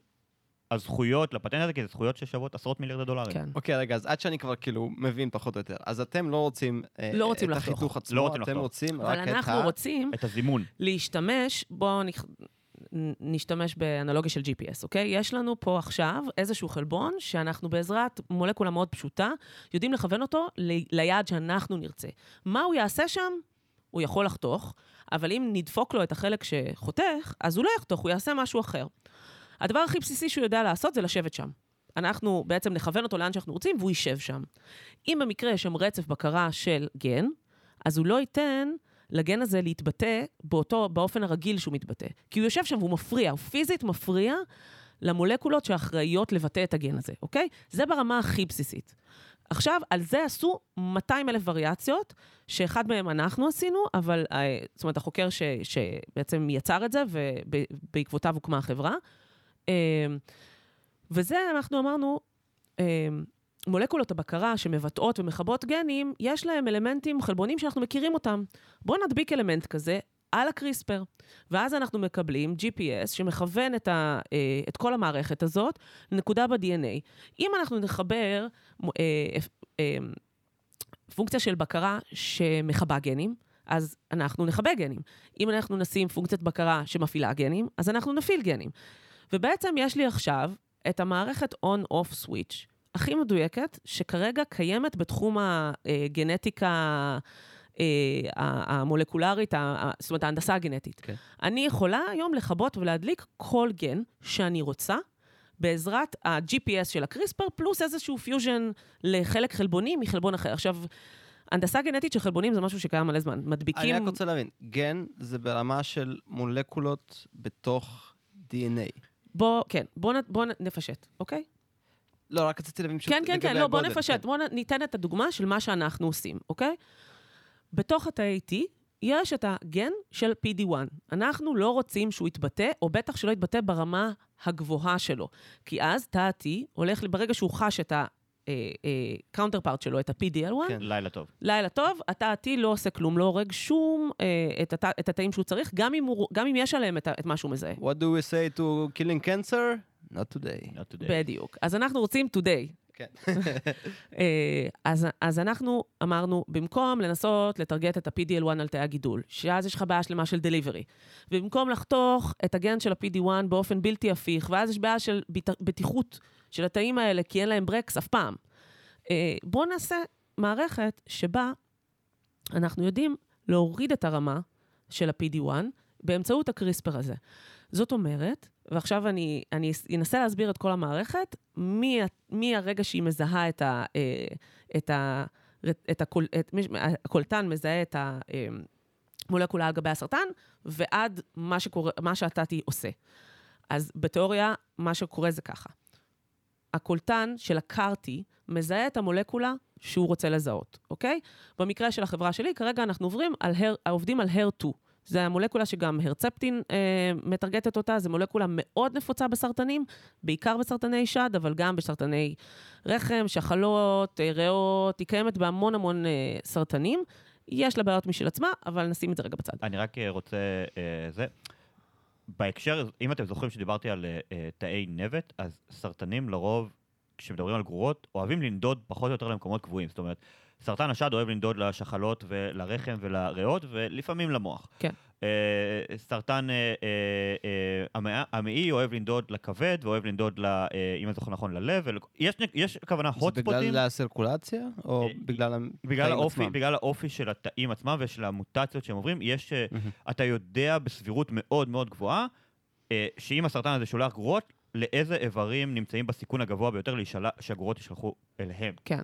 הזכויות לפטנט הזה, כי זה זכויות ששוות עשרות מיליארדי דולרים. כן. אוקיי, רגע, אז עד שאני כבר כאילו מבין פחות או יותר, אז אתם לא רוצים אה, לא רוצים את לחתוך. החיתוך עצמו, לא רוצים אתם לחתוך. רוצים אבל רק את אנחנו ה... רוצים את הזימון. להשתמש, בואו נכ... נשתמש באנלוגיה של GPS, אוקיי? יש לנו פה עכשיו איזשהו חלבון שאנחנו בעזרת מולקולה מאוד פשוטה, יודעים לכוון אותו ל- ליעד שאנחנו נרצה. מה הוא יעשה שם? הוא יכול לחתוך, אבל אם נדפוק לו את החלק שחותך, אז הוא לא יחתוך, הוא יעשה משהו אחר. הדבר הכי בסיסי שהוא יודע לעשות זה לשבת שם. אנחנו בעצם נכוון אותו לאן שאנחנו רוצים, והוא יישב שם. אם במקרה יש שם רצף בקרה של גן, אז הוא לא ייתן לגן הזה להתבטא באותו, באופן הרגיל שהוא מתבטא. כי הוא יושב שם והוא מפריע, הוא פיזית מפריע למולקולות שאחראיות לבטא את הגן הזה, אוקיי? זה ברמה הכי בסיסית. עכשיו, על זה עשו 200 אלף וריאציות, שאחד מהם אנחנו עשינו, אבל, אה, זאת אומרת, החוקר ש, שבעצם יצר את זה, ובעקבותיו הוקמה החברה. אה, וזה, אנחנו אמרנו, אה, מולקולות הבקרה שמבטאות ומכבות גנים, יש להם אלמנטים חלבונים שאנחנו מכירים אותם. בואו נדביק אלמנט כזה על הקריספר, ואז אנחנו מקבלים GPS שמכוון את, ה, אה, את כל המערכת הזאת לנקודה ב-DNA. אם אנחנו נחבר אה, אה, פונקציה של בקרה שמכבה גנים, אז אנחנו נכבה גנים. אם אנחנו נשים פונקציית בקרה שמפעילה גנים, אז אנחנו נפעיל גנים. ובעצם יש לי עכשיו את המערכת on-off switch הכי מדויקת, שכרגע קיימת בתחום הגנטיקה אה, המולקולרית, זאת אומרת, ההנדסה הגנטית. כן. אני יכולה היום לכבות ולהדליק כל גן שאני רוצה, בעזרת ה-GPS של הקריספר, פלוס איזשהו פיוז'ן לחלק חלבוני מחלבון אחר. עכשיו, הנדסה גנטית של חלבונים זה משהו שקיים מלא זמן. מדביקים... אני רק רוצה להבין, גן זה ברמה של מולקולות בתוך DNA. בוא, כן, בוא, בוא נפשט, אוקיי? לא, רק רציתי להבין פשוט כן, כן, כן, לא, בוא נפשט, כן. בוא ניתן את הדוגמה של מה שאנחנו עושים, אוקיי? בתוך התאי T יש את הגן של PD1. אנחנו לא רוצים שהוא יתבטא, או בטח שלא יתבטא ברמה הגבוהה שלו. כי אז תא ה-T הולך, ברגע שהוא חש את ה-counterpart שלו, את ה-PDL1, כן. לילה טוב. לילה טוב, התא ה-T לא עושה כלום, לא הורג שום, אה, את, התא, את התאים שהוא צריך, גם אם, יש עליהם את מה שהוא מזהה. What do we say to killing cancer? Not today. Not today. בדיוק. אז אנחנו רוצים today. כן. אה, אז, אז אנחנו אמרנו, במקום לנסות לטרגט את ה-PDL1 על תאי הגידול, שאז יש לך בעיה שלמה של דליברי, ובמקום לחתוך את הגן של ה-PD1 באופן בלתי הפיך, ואז יש בעיה של בט- בטיחות של התאים האלה, כי אין להם ברקס אף פעם. אה, בואו נעשה מערכת שבה אנחנו יודעים להוריד את הרמה של ה-PD1 באמצעות הקריספר הזה. זאת אומרת, ועכשיו אני, אני אנסה להסביר את כל המערכת, מהרגע שהיא מזהה את ה... אה, את ה את הקול, את, הקולטן מזהה את המולקולה על גבי הסרטן, ועד מה, שקורה, מה שהתתי עושה. אז בתיאוריה, מה שקורה זה ככה. הקולטן של הקארטי מזהה את המולקולה שהוא רוצה לזהות, אוקיי? במקרה של החברה שלי, כרגע אנחנו עוברים על הר, עובדים על הר 2. זה המולקולה שגם הרצפטין אה, מטרגטת אותה, זו מולקולה מאוד נפוצה בסרטנים, בעיקר בסרטני שד, אבל גם בסרטני רחם, שחלות, אה, ריאות, היא קיימת בהמון המון אה, סרטנים. יש לה בעיות משל עצמה, אבל נשים את זה רגע בצד. אני רק אה, רוצה, אה, זה, בהקשר, אם אתם זוכרים שדיברתי על אה, אה, תאי נבט, אז סרטנים לרוב, כשמדברים על גרורות, אוהבים לנדוד פחות או יותר למקומות קבועים. זאת אומרת, סרטן השד אוהב לנדוד לשחלות ולרחם ולריאות, ולפעמים למוח. כן. אה, סרטן אה, אה, המעי- אוהב לנדוד לכבד, ואוהב לנדוד, ל, אה, אם אני זוכר נכון, ללב. ול... יש, יש כוונה זה hot בגלל ספוטים. הסירקולציה, או אה, בגלל בגלל התאים האופי, עצמם? בגלל האופי של התאים עצמם ושל המוטציות שהם עוברים, יש, אה, מהמם. אתה יודע בסבירות מאוד מאוד גבוהה, אה, שאם הסרטן הזה שולח גרורות, לאיזה איברים נמצאים בסיכון הגבוה ביותר להישלח, שהגרורות ישלחו אליהם. כן.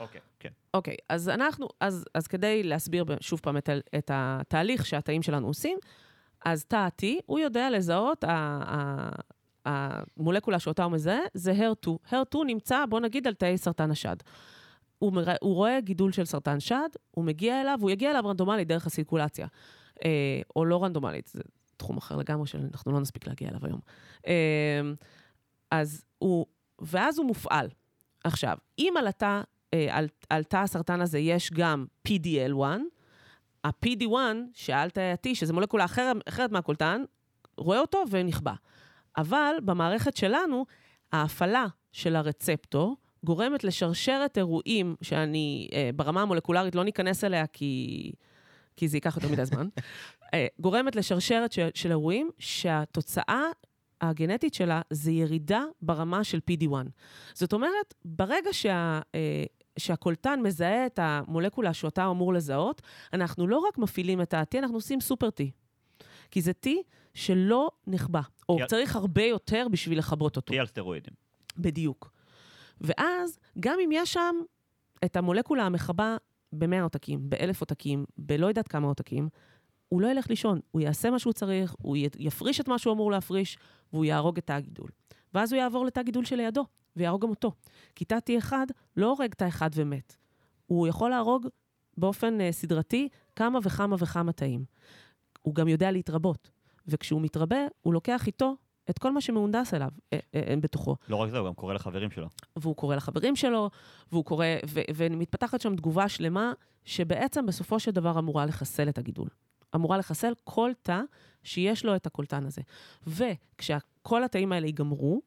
אוקיי, כן. אוקיי, אז אנחנו, אז, אז כדי להסביר שוב פעם את, את התהליך שהתאים שלנו עושים, אז תא T, הוא יודע לזהות, המולקולה שאותה הוא מזהה, זה HER2. HER2 נמצא, בוא נגיד, על תאי סרטן השד. הוא, מרא, הוא רואה גידול של סרטן שד, הוא מגיע אליו, הוא יגיע אליו רנדומלית דרך הסירקולציה. אה, או לא רנדומלית, זה תחום אחר לגמרי שאנחנו לא נספיק להגיע אליו היום. אה, אז הוא, ואז הוא מופעל. עכשיו, אם על התא על, על תא הסרטן הזה יש גם PDL1, ה-PD1, שעל תאי ה-T, שזה מולקולה אחרת, אחרת מהקולטן, רואה אותו ונכבה. אבל במערכת שלנו, ההפעלה של הרצפטור גורמת לשרשרת אירועים שאני אה, ברמה המולקולרית לא ניכנס אליה כי, כי זה ייקח יותר מדי זמן, אה, גורמת לשרשרת של, של אירועים שהתוצאה הגנטית שלה זה ירידה ברמה של PD1. זאת אומרת, ברגע שה, אה, שהקולטן מזהה את המולקולה שאותה הוא אמור לזהות, אנחנו לא רק מפעילים את ה-T, אנחנו עושים סופר T. כי זה T שלא נחבא, או כי- צריך הרבה יותר בשביל לכבות אותו. תהיה על סטרואידים. בדיוק. ואז, גם אם יש שם את המולקולה המכבה ב-100 עותקים, באלף עותקים, בלא יודעת כמה עותקים, הוא לא ילך לישון, הוא יעשה מה שהוא צריך, הוא יפריש את מה שהוא אמור להפריש, והוא יהרוג את תא הגידול. ואז הוא יעבור לתא גידול שלידו, ויהרוג גם אותו. כי תא T1 לא הורג תא אחד ומת. הוא יכול להרוג באופן uh, סדרתי כמה וכמה וכמה תאים. הוא גם יודע להתרבות, וכשהוא מתרבה, הוא לוקח איתו את כל מה שמהונדס אליו, אה, אה, אה, בתוכו. לא רק זה, הוא גם קורא לחברים שלו. והוא קורא לחברים שלו, והוא קורא, ו- ומתפתחת שם תגובה שלמה, שבעצם בסופו של דבר אמורה לחסל את הגידול. אמורה לחסל כל תא שיש לו את הקולטן הזה. וכשכל התאים האלה ייגמרו,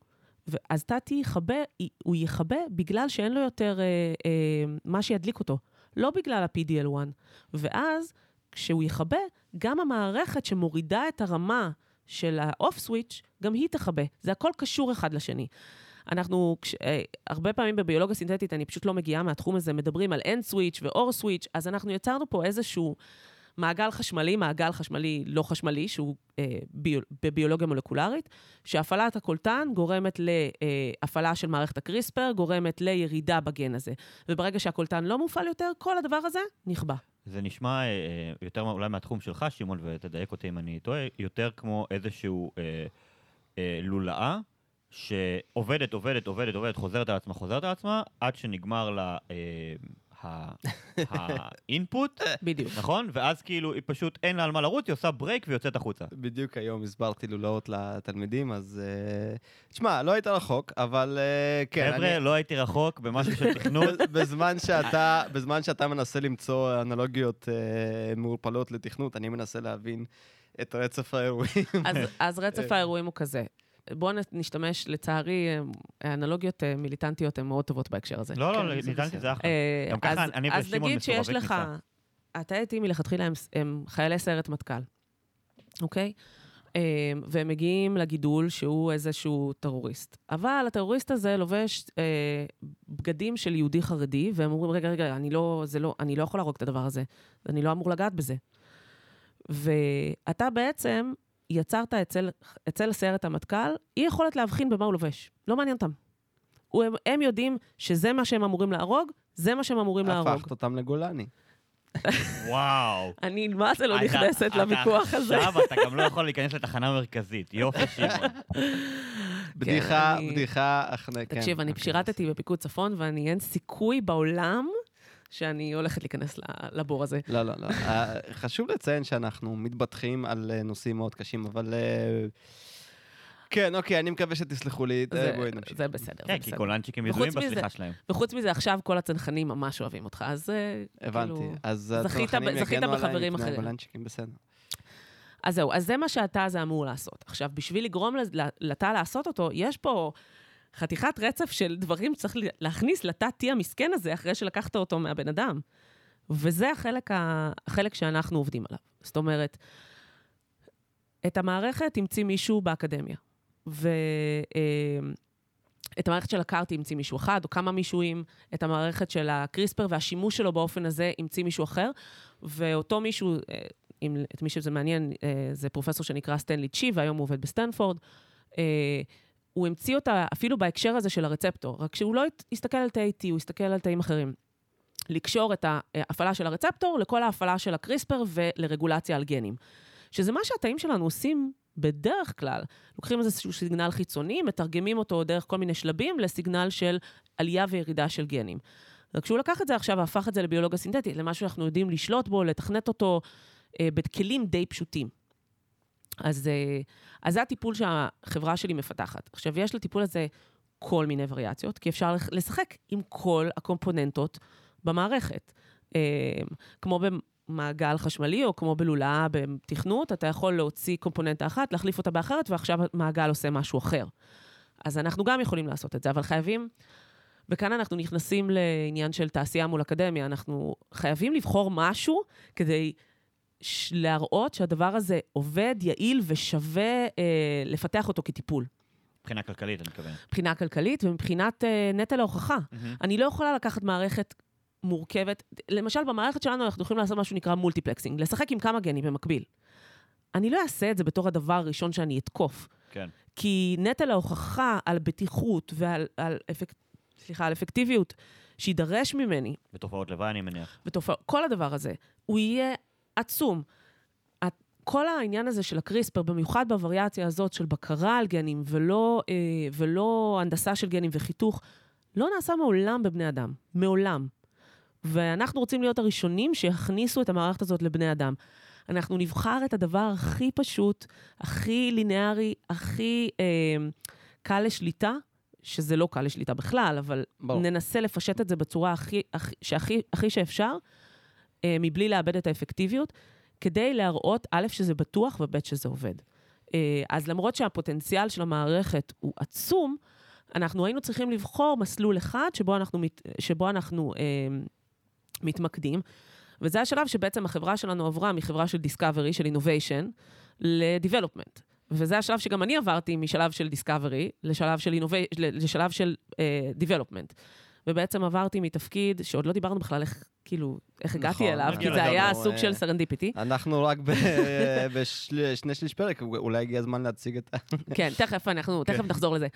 אז תא T יכבה, הוא יכבה בגלל שאין לו יותר אה, אה, מה שידליק אותו, לא בגלל ה-PDL1. ואז, כשהוא יכבה, גם המערכת שמורידה את הרמה של ה-off switch, גם היא תכבה. זה הכל קשור אחד לשני. אנחנו, כש, אה, הרבה פעמים בביולוגיה סינתטית, אני פשוט לא מגיעה מהתחום הזה, מדברים על end switch ו-or switch, אז אנחנו יצרנו פה איזשהו מעגל חשמלי, מעגל חשמלי לא חשמלי, שהוא אה, ביו, בביולוגיה מולקולרית, שהפעלת הקולטן גורמת להפעלה של מערכת הקריספר, גורמת לירידה בגן הזה. וברגע שהקולטן לא מופעל יותר, כל הדבר הזה נכבה. זה נשמע אה, אה, יותר אולי מהתחום שלך, שמעון, ותדייק אותי אם אני טועה, יותר כמו איזשהו אה, אה, לולאה שעובדת, עובדת, עובדת, עובדת, חוזרת על עצמה, חוזרת על עצמה, עד שנגמר לה אה, האינפוט, בדיוק. נכון? ואז כאילו היא פשוט אין לה על מה לרוץ, היא עושה ברייק ויוצאת החוצה. בדיוק היום הסברתי לולאות לתלמידים, אז... אה, תשמע, לא היית רחוק, אבל אה, כן. חבר'ה, אני- לא הייתי רחוק במשהו של תכנות. בזמן שאתה, בזמן שאתה מנסה למצוא אנלוגיות אה, מעורפלות לתכנות, אני מנסה להבין את רצף האירועים. אז, אז רצף האירועים הוא כזה. בואו נשתמש, לצערי, אה, אנלוגיות אה, מיליטנטיות הן מאוד טובות בהקשר הזה. לא, כן, לא, ניתנתי בסדר. את זה אחלה. אה, גם ככה אז- אני אז ושמעון נגיד שיש מסורבי לך... כניסה. התאי עטים מלכתחילה הם, הם חיילי סיירת מטכ"ל, אוקיי? אה, והם מגיעים לגידול שהוא איזשהו טרוריסט. אבל הטרוריסט הזה לובש אה, בגדים של יהודי חרדי, והם אומרים, רגע, רגע, אני לא, זה לא, אני לא יכול להרוג את הדבר הזה, אני לא אמור לגעת בזה. ואתה בעצם יצרת אצל, אצל סיירת המטכ"ל אי יכולת להבחין במה הוא לובש. לא מעניין אותם. הוא- הם, הם יודעים שזה מה שהם אמורים להרוג, זה מה שהם אמורים להרוג. הפכת אותם לגולני. וואו. אני מה זה לא נכנסת לוויכוח הזה. עכשיו אתה גם לא יכול להיכנס לתחנה מרכזית. יופי, שמעון. בדיחה, אני- בדיחה, אך... כן, תקשיב, אני אוקיי. שירתתי בפיקוד צפון, ואני אין סיכוי בעולם שאני הולכת להיכנס ל- לבור הזה. לא, לא, לא. אה, חשוב לציין שאנחנו מתבטחים על אה, נושאים מאוד קשים, אבל... אה, כן, אוקיי, אני מקווה שתסלחו לי. זה- בואי נמשיך. זה בסדר, כן, כי וחוץ ידועים בסליחה שלהם. וחוץ מזה, עכשיו כל הצנחנים ממש אוהבים אותך, אז אה, הבנתי. כאילו... אז הצנחנים יגנו עליי מפני אחרים. הגולנצ'יקים, בסדר. אז זהו, אז זה מה שאתה זה אמור לעשות. עכשיו, בשביל לגרום לתא לעשות אותו, יש פה חתיכת רצף של דברים שצריך ל- להכניס לתא T המסכן הזה אחרי שלקחת אותו מהבן אדם. וזה החלק, ה- החלק שאנחנו עובדים עליו. זאת אומרת, את המערכת המציא מישהו באקדמיה, ואת המערכת של הקארטי המציא מישהו אחד, או כמה מישואים, את המערכת של הקריספר והשימוש שלו באופן הזה המציא מישהו אחר, ואותו מישהו, אה, אם, את מי שזה מעניין, אה, זה פרופסור שנקרא סטנלי צ'י, והיום הוא עובד בסטנפורד. הוא המציא אותה אפילו בהקשר הזה של הרצפטור, רק שהוא לא הסתכל על תאי T, הוא הסתכל על תאים אחרים. לקשור את ההפעלה של הרצפטור לכל ההפעלה של הקריספר ולרגולציה על גנים. שזה מה שהתאים שלנו עושים בדרך כלל. לוקחים איזשהו סיגנל חיצוני, מתרגמים אותו דרך כל מיני שלבים לסיגנל של עלייה וירידה של גנים. רק שהוא לקח את זה עכשיו והפך את זה לביולוגיה סינתטית, למשהו שאנחנו יודעים לשלוט בו, לתכנת אותו אה, בכלים די פשוטים. אז, אה, אז זה הטיפול שהחברה שלי מפתחת. עכשיו, יש לטיפול הזה כל מיני וריאציות, כי אפשר לשחק עם כל הקומפוננטות במערכת. אה, כמו במעגל חשמלי או כמו בלולאה בתכנות, אתה יכול להוציא קומפוננטה אחת, להחליף אותה באחרת, ועכשיו המעגל עושה משהו אחר. אז אנחנו גם יכולים לעשות את זה, אבל חייבים, וכאן אנחנו נכנסים לעניין של תעשייה מול אקדמיה, אנחנו חייבים לבחור משהו כדי להראות שהדבר הזה עובד, יעיל ושווה אה, לפתח אותו כטיפול. מבחינה כלכלית, אני מתכוון. מבחינה כלכלית ומבחינת אה, נטל ההוכחה. אני לא יכולה לקחת מערכת מורכבת, למשל במערכת שלנו אנחנו יכולים לעשות משהו שנקרא מולטיפלקסינג, לשחק עם כמה גנים במקביל. אני לא אעשה את זה בתור הדבר הראשון שאני אתקוף, כן. כי נטל ההוכחה על בטיחות ועל על אפק... סליחה, על אפקטיביות שידרש ממני, ותופעות לוואי, אני מניח. ותופע... כל הדבר הזה, הוא יהיה עצום. כל העניין הזה של הקריספר, במיוחד בווריאציה הזאת של בקרה על גנים ולא, אה, ולא הנדסה של גנים וחיתוך, לא נעשה מעולם בבני אדם. מעולם. ואנחנו רוצים להיות הראשונים שיכניסו את המערכת הזאת לבני אדם. אנחנו נבחר את הדבר הכי פשוט, הכי ליניארי, הכי אה, קל לשליטה, שזה לא קל לשליטה בכלל, אבל ברור. ננסה לפשט את זה בצורה הכי, הכי, שהכי, הכי שאפשר, אה, מבלי לאבד את האפקטיביות, כדי להראות, א', שזה בטוח, וב', שזה עובד. אה, אז למרות שהפוטנציאל של המערכת הוא עצום, אנחנו היינו צריכים לבחור מסלול אחד שבו אנחנו, מת, שבו אנחנו אה, מתמקדים, וזה השלב שבעצם החברה שלנו עברה מחברה של discovery, של innovation, ל-development. וזה השלב שגם אני עברתי משלב של discovery לשלב של, innovation, לשלב של uh, development. ובעצם עברתי מתפקיד שעוד לא דיברנו בכלל איך, כאילו, איך הגעתי נכון, אליו, נגיע כי זה היה נו, סוג אה, של serendipity. אנחנו רק בשני שליש פרק, אולי הגיע הזמן להציג את ה... כן, תכף אנחנו, תכף נחזור לזה.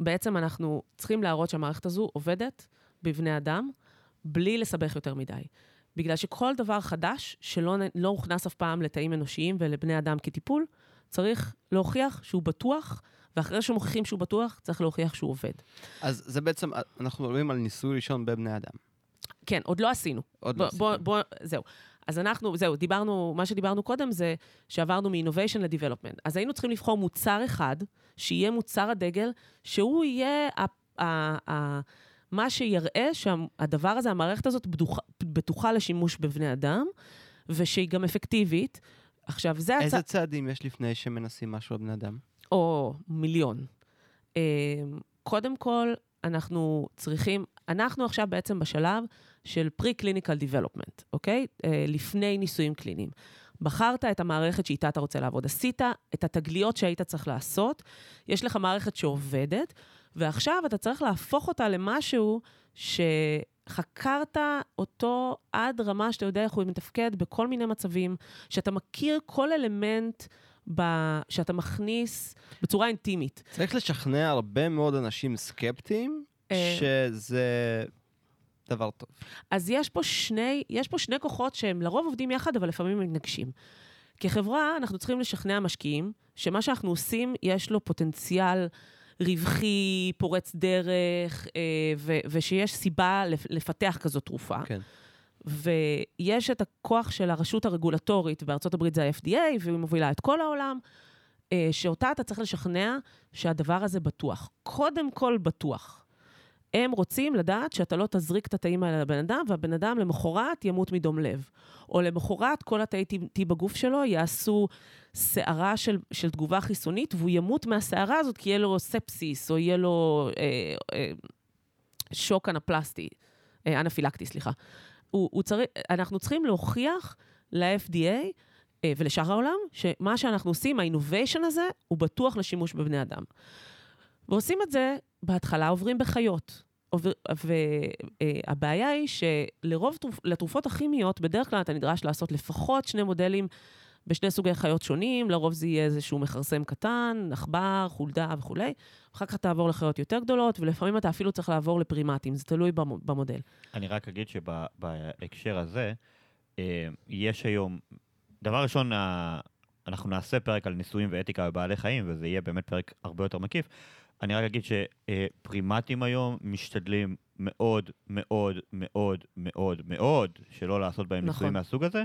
בעצם אנחנו צריכים להראות שהמערכת הזו עובדת בבני אדם, בלי לסבך יותר מדי. בגלל שכל דבר חדש שלא לא הוכנס אף פעם לתאים אנושיים ולבני אדם כטיפול, צריך להוכיח שהוא בטוח, ואחרי שמוכיחים שהוא בטוח, צריך להוכיח שהוא עובד. אז זה בעצם, אנחנו מדברים על ניסוי ראשון בבני אדם. כן, עוד לא עשינו. עוד בוא, לא בוא, עשיתם. בוא, זהו. אז אנחנו, זהו, דיברנו, מה שדיברנו קודם זה שעברנו מ-innovation ל-development. אז היינו צריכים לבחור מוצר אחד, שיהיה מוצר הדגל, שהוא יהיה ה, ה, ה, מה שיראה שהדבר הזה, המערכת הזאת בטוחה, בטוחה לשימוש בבני אדם, ושהיא גם אפקטיבית. עכשיו, זה הצ... איזה צעדים יש לפני שמנסים משהו על בני אדם? או מיליון. אה, קודם כל, אנחנו צריכים, אנחנו עכשיו בעצם בשלב של pre-clinical development, אוקיי? אה, לפני ניסויים קליניים. בחרת את המערכת שאיתה אתה רוצה לעבוד, עשית את התגליות שהיית צריך לעשות, יש לך מערכת שעובדת, ועכשיו אתה צריך להפוך אותה למשהו שחקרת אותו עד רמה שאתה יודע איך הוא מתפקד בכל מיני מצבים, שאתה מכיר כל אלמנט ב... שאתה מכניס בצורה אינטימית. צריך לשכנע הרבה מאוד אנשים סקפטיים אה. שזה דבר טוב. אז יש פה שני, יש פה שני כוחות שהם לרוב עובדים יחד, אבל לפעמים הם מתנגשים. כחברה, אנחנו צריכים לשכנע משקיעים שמה שאנחנו עושים, יש לו פוטנציאל רווחי, פורץ דרך, אה, ו- ושיש סיבה לפ- לפתח כזאת תרופה. כן. ויש את הכוח של הרשות הרגולטורית, בארצות הברית זה ה-FDA, והיא מובילה את כל העולם, אה, שאותה אתה צריך לשכנע שהדבר הזה בטוח. קודם כל בטוח. הם רוצים לדעת שאתה לא תזריק את התאים האלה לבן אדם, והבן אדם למחרת ימות מדום לב. או למחרת כל התאי T בגוף שלו יעשו סערה של, של תגובה חיסונית, והוא ימות מהסערה הזאת כי יהיה לו ספסיס, או יהיה לו אה, אה, שוק אנפלסטי, אה, אנפילקטי, סליחה. הוא, הוא צריך, אנחנו צריכים להוכיח ל-FDA אה, ולשאר העולם, שמה שאנחנו עושים, האינוביישן הזה, הוא בטוח לשימוש בבני אדם. ועושים את זה, בהתחלה עוברים בחיות. והבעיה היא שלרוב, תרופ, לתרופות הכימיות, בדרך כלל אתה נדרש לעשות לפחות שני מודלים בשני סוגי חיות שונים, לרוב זה יהיה איזשהו מכרסם קטן, עכבר, חולדה וכולי. אחר כך תעבור לחיות יותר גדולות, ולפעמים אתה אפילו צריך לעבור לפרימטים, זה תלוי במודל. אני רק אגיד שבהקשר הזה, אה, יש היום, דבר ראשון, אנחנו נעשה פרק על ניסויים ואתיקה בבעלי חיים, וזה יהיה באמת פרק הרבה יותר מקיף. אני רק אגיד שפרימטים היום משתדלים מאוד, מאוד, מאוד, מאוד, מאוד, שלא לעשות בהם נכון. ניסויים מהסוג הזה.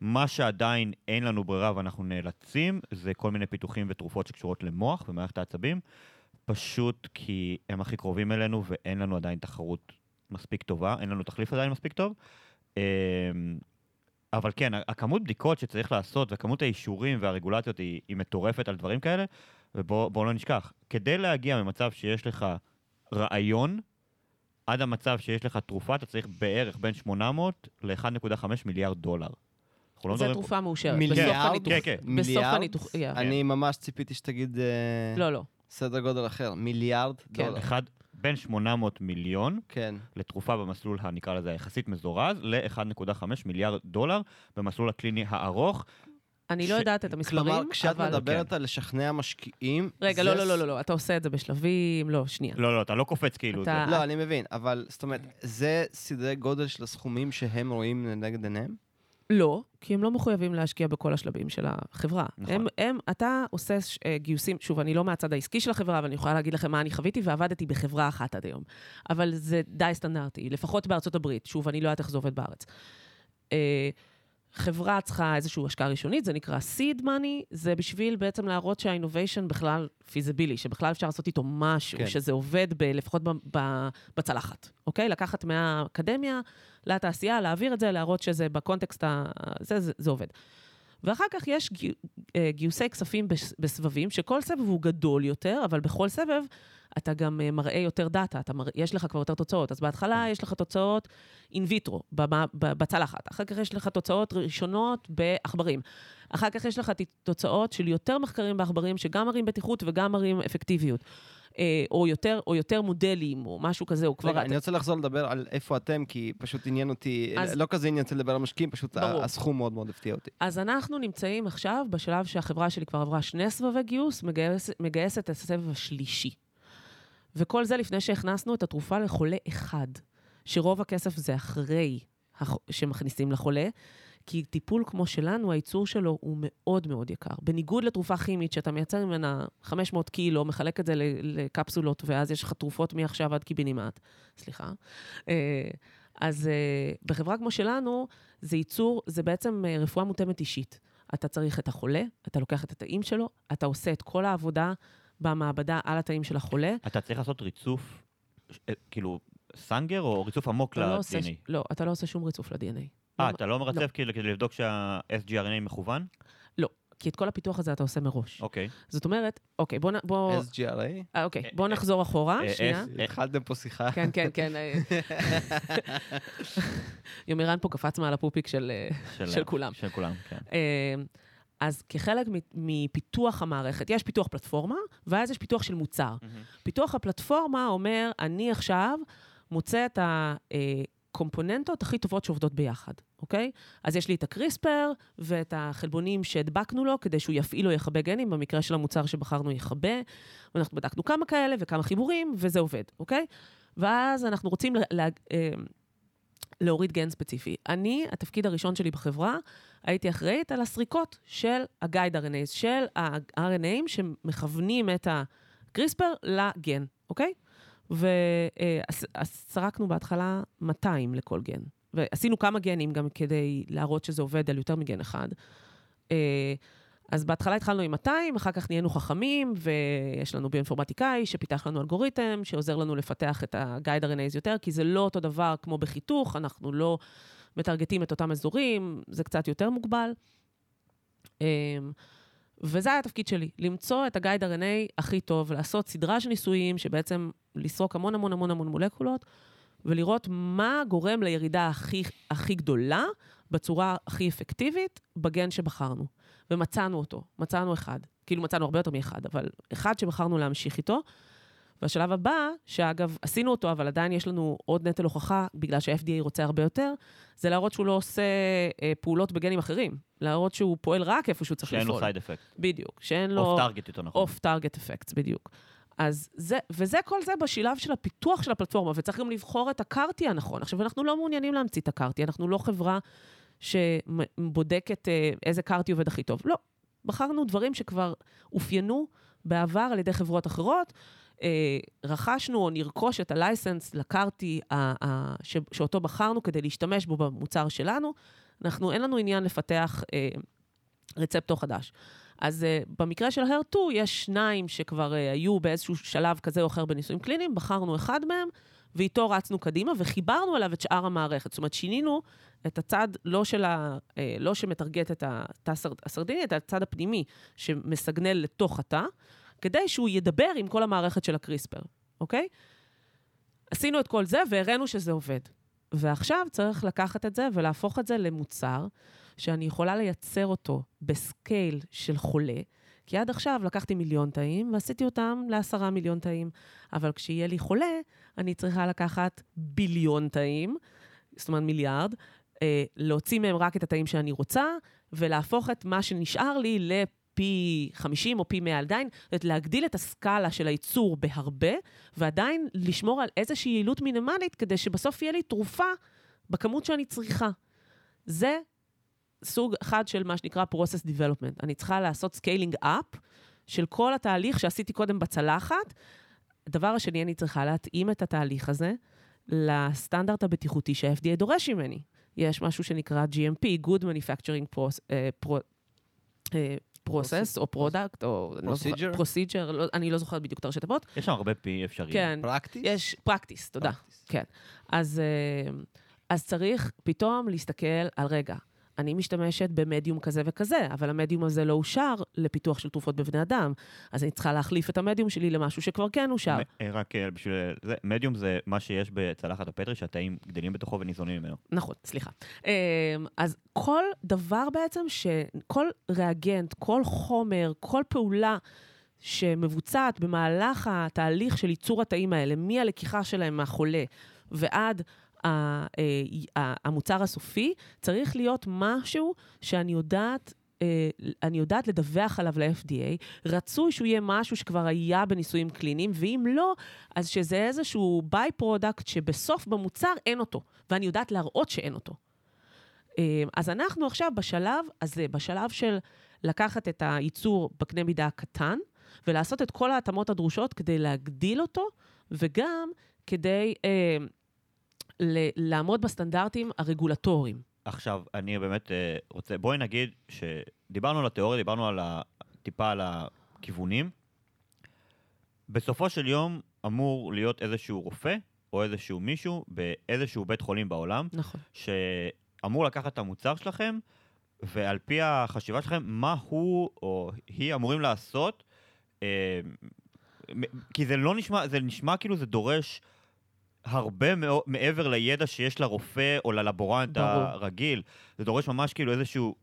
מה שעדיין אין לנו ברירה ואנחנו נאלצים, זה כל מיני פיתוחים ותרופות שקשורות למוח ומערכת העצבים, פשוט כי הם הכי קרובים אלינו ואין לנו עדיין תחרות מספיק טובה, אין לנו תחליף עדיין מספיק טוב. אמ, אבל כן, הכמות בדיקות שצריך לעשות וכמות האישורים והרגולציות היא, היא מטורפת על דברים כאלה, ובואו לא נשכח, כדי להגיע ממצב שיש לך רעיון, עד המצב שיש לך תרופה, אתה צריך בערך בין 800 ל-1.5 מיליארד דולר. לא זו תרופה מאושרת. מיליארד? כן, כן. בסוף הניתוח, אני ממש ציפיתי שתגיד... אה, לא, לא. סדר גודל אחר, מיליארד כן. דולר. אחד, בין 800 מיליון כן. לתרופה במסלול הנקרא לזה היחסית מזורז, ל-1.5 מיליארד דולר במסלול הקליני הארוך. אני לא יודעת את המספרים, כלומר, כשאת אבל... מדברת כן. על לשכנע משקיעים... רגע, לא, לא, לא, לא, לא, אתה עושה את זה בשלבים, לא, שנייה. לא, לא, אתה לא קופץ כאילו. אתה- לא, אני מבין, אבל זאת אומרת, זה סדרי גודל של הסכומים שהם רואים לנגד עיניהם? לא, כי הם לא מחויבים להשקיע בכל השלבים של החברה. נכון. הם, הם, אתה עושה אה, גיוסים, שוב, אני לא מהצד העסקי של החברה, אבל אני יכולה להגיד לכם מה אני חוויתי, ועבדתי בחברה אחת עד היום. אבל זה די סטנדרטי, לפחות בארצות הברית. שוב, אני לא יודעת איך זה עובד בארץ. חברה צריכה איזושהי השקעה ראשונית, זה נקרא seed money, זה בשביל בעצם להראות שה-innovation בכלל פיזיבילי, שבכלל אפשר לעשות איתו משהו, כן. כן. שזה עובד ב, לפחות ב, ב, בצלחת, אוקיי? לקחת מהאקדמיה לתעשייה, להעביר את זה, להראות שזה בקונטקסט ה... זה, זה, זה עובד. ואחר כך יש אה, גיוסי כספים בס- בסבבים, שכל סבב הוא גדול יותר, אבל בכל סבב אתה גם אה, מראה יותר דאטה, אתה מראה, יש לך כבר יותר תוצאות. אז בהתחלה יש לך תוצאות אין ויטרו, בצלחת. אחר כך יש לך תוצאות ראשונות בעכברים. אחר כך יש לך תוצאות של יותר מחקרים בעכברים, שגם מראים בטיחות וגם מראים אפקטיביות. אה, או יותר, או יותר מודלים, או משהו כזה, או כבר... רגע, אני רוצה לחזור לדבר על איפה אתם, כי פשוט עניין אותי, אז- לא כזה עניין אותי לדבר על משקיעים, פשוט ברור. הסכום מאוד מאוד הפתיע אותי. אז אנחנו נמצאים עכשיו בשלב שהחברה שלי כבר עברה שני סבבי גיוס, מגייס, מגייסת את הסבב השלישי. וכל זה לפני שהכנסנו את התרופה לחולה אחד, שרוב הכסף זה אחרי הח- שמכניסים לחולה, כי טיפול כמו שלנו, הייצור שלו הוא מאוד מאוד יקר. בניגוד לתרופה כימית, שאתה מייצר ממנה 500 קילו, מחלק את זה לקפסולות, ואז יש לך תרופות מעכשיו עד קיבינימט, סליחה. אה, אז אה, בחברה כמו שלנו, זה ייצור, זה בעצם אה, רפואה מותאמת אישית. אתה צריך את החולה, אתה לוקח את התאים שלו, אתה עושה את כל העבודה במעבדה על התאים של החולה. אתה צריך לעשות ריצוף, כאילו, סנגר או ריצוף עמוק לא, ל-DNA? ש- לא, אתה לא עושה שום ריצוף ל-DNA. אה, לא, אתה לא מרצף לא. כאילו כדי לבדוק שה-SGRNA מכוון? כי את כל הפיתוח הזה אתה עושה מראש. אוקיי. זאת אומרת, אוקיי, בוא, בוא, SGRA? אה, אוקיי, אה, בוא נחזור אחורה, אה, שנייה. אה, התחלתם פה שיחה. כן, כן, כן. אה. יומירן פה קפץ מעל הפופיק של... אה, של כולם. של כולם, כן. אה, אז כחלק מ- מפיתוח המערכת, יש פיתוח פלטפורמה, ואז יש פיתוח של מוצר. פיתוח הפלטפורמה אומר, אני עכשיו מוצא את הקומפוננטות הכי טובות שעובדות ביחד, אוקיי? אז יש לי את הקריספר ואת החלבונים שהדבקנו לו כדי שהוא יפעיל או יכבה גנים, במקרה של המוצר שבחרנו יכבה, ואנחנו בדקנו כמה כאלה וכמה חיבורים, וזה עובד, אוקיי? ואז אנחנו רוצים לה, לה, אה, להוריד גן ספציפי. אני, התפקיד הראשון שלי בחברה, הייתי אחראית על הסריקות של ה-guide RNAs, של ה-RNAים שמכוונים את קריספר לגן, אוקיי? וסרקנו בהתחלה 200 לכל גן. ועשינו כמה גנים גם כדי להראות שזה עובד על יותר מגן אחד. אה, אז בהתחלה התחלנו עם 200, אחר כך נהיינו חכמים, ויש לנו ביואינפורמטיקאי שפיתח לנו אלגוריתם, שעוזר לנו לפתח את ה-guide RNAs יותר, כי זה לא אותו דבר כמו בחיתוך, אנחנו לא מטרגטים את אותם אזורים, זה קצת יותר מוגבל. וזה היה התפקיד שלי, למצוא את ה-guide RNA הכי טוב, לעשות סדרה של ניסויים, שבעצם לסרוק המון המון המון המון מולקולות, ולראות מה גורם לירידה הכי, הכי גדולה, בצורה הכי אפקטיבית, בגן שבחרנו. ומצאנו אותו, מצאנו אחד. כאילו מצאנו הרבה יותר מאחד, אבל אחד שבחרנו להמשיך איתו. והשלב הבא, שאגב, עשינו אותו, אבל עדיין יש לנו עוד נטל הוכחה, בגלל שה-FDA רוצה הרבה יותר, זה להראות שהוא לא עושה אה, פעולות בגנים אחרים. להראות שהוא פועל רק איפה שהוא צריך לפעול. שאין לו side effect. בדיוק, שאין לו... off target יותר נכון. off target effect, בדיוק. אז זה, וזה כל זה בשלב של הפיתוח של הפלטפורמה, וצריך גם לבחור את ה CAR-T הנכון. עכשיו, אנחנו לא מעוניינים להמציא את ה CAR-T, אנחנו לא חברה שבודקת אה, איזה CAR-T עובד הכי טוב. לא. בחרנו דברים שכבר אופיינו בעבר על ידי חברות אחרות. אה, רכשנו או נרכוש את ה license ל CAR-T שאותו בחרנו כדי להשתמש בו במוצר שלנו. אנחנו, אין לנו עניין לפתח אה, רצפטור חדש. אז uh, במקרה של הר2 יש שניים שכבר uh, היו באיזשהו שלב כזה או אחר בניסויים קליניים, בחרנו אחד מהם, ואיתו רצנו קדימה וחיברנו אליו את שאר המערכת. זאת אומרת, שינינו את הצד לא של לא שמטרגט את התא הסרדיני, את הצד הפנימי שמסגנל לתוך התא, כדי שהוא ידבר עם כל המערכת של הקריספר, אוקיי? עשינו את כל זה והראינו שזה עובד. ועכשיו צריך לקחת את זה ולהפוך את זה למוצר שאני יכולה לייצר אותו בסקייל של חולה, כי עד עכשיו לקחתי מיליון תאים ועשיתי אותם לעשרה מיליון תאים. אבל כשיהיה לי חולה, אני צריכה לקחת ביליון תאים, זאת אומרת מיליארד, אה, להוציא מהם רק את התאים שאני רוצה, ולהפוך את מה שנשאר לי לפי 50 או פי 100 עדיין, זאת אומרת, להגדיל את הסקאלה של הייצור בהרבה, ועדיין לשמור על איזושהי יעילות מינימלית, כדי שבסוף יהיה לי תרופה בכמות שאני צריכה. זה סוג אחד של מה שנקרא process development. אני צריכה לעשות scaling up של כל התהליך שעשיתי קודם בצלחת. הדבר השני, אני צריכה להתאים את התהליך הזה לסטנדרט הבטיחותי שה-FDA דורש ממני. יש משהו שנקרא GMP, Good Manufacturing Pro, uh, Pro, uh, Process, או Product, או... Procedure? Procedure, לא, אני לא זוכרת בדיוק את הראשי תיבות. יש שם הרבה פי אפשריים. כן. פרקטיס? יש, פרקטיס, תודה. כן. אז, אה, אז צריך פתאום להסתכל על, רגע, אני משתמשת במדיום כזה וכזה, אבל המדיום הזה לא אושר לפיתוח של תרופות בבני אדם, אז אני צריכה להחליף את המדיום שלי למשהו שכבר כן אושר. אה, רק אה, בשביל זה, מדיום זה מה שיש בצלחת הפטרי שהתאים גדלים בתוכו וניזונים ממנו. נכון, סליחה. אמ, אז כל דבר בעצם. כל ריאגנט, כל חומר, כל פעולה שמבוצעת במהלך התהליך של ייצור התאים האלה, מהלקיחה שלהם מהחולה ועד המוצר הסופי, צריך להיות משהו שאני יודעת... אה, אני יודעת לדווח עליו ל-FDA, רצוי שהוא יהיה משהו שכבר היה בניסויים קליניים, ואם לא, אז שזה איזשהו by-product שבסוף במוצר אין אותו, ואני יודעת להראות שאין אותו. אה, אז אנחנו עכשיו בשלב הזה, בשלב של לקחת את הייצור בקנה מידה הקטן, ולעשות את כל ההתאמות הדרושות כדי להגדיל אותו, וגם כדי אה, ל- לעמוד בסטנדרטים הרגולטוריים. עכשיו, אני באמת אה, רוצה, בואי נגיד שדיברנו על התיאוריה, דיברנו על ה, טיפה על הכיוונים. בסופו של יום אמור להיות איזשהו רופא או איזשהו מישהו באיזשהו בית חולים בעולם, נכון. שאמור לקחת את המוצר שלכם, ועל פי החשיבה שלכם, מה הוא או היא אמורים לעשות, אה, מ- כי זה לא נשמע, זה נשמע כאילו זה דורש הרבה מאו- מעבר לידע שיש לרופא או ללבורנט ברור. הרגיל. זה דורש ממש כאילו איזשהו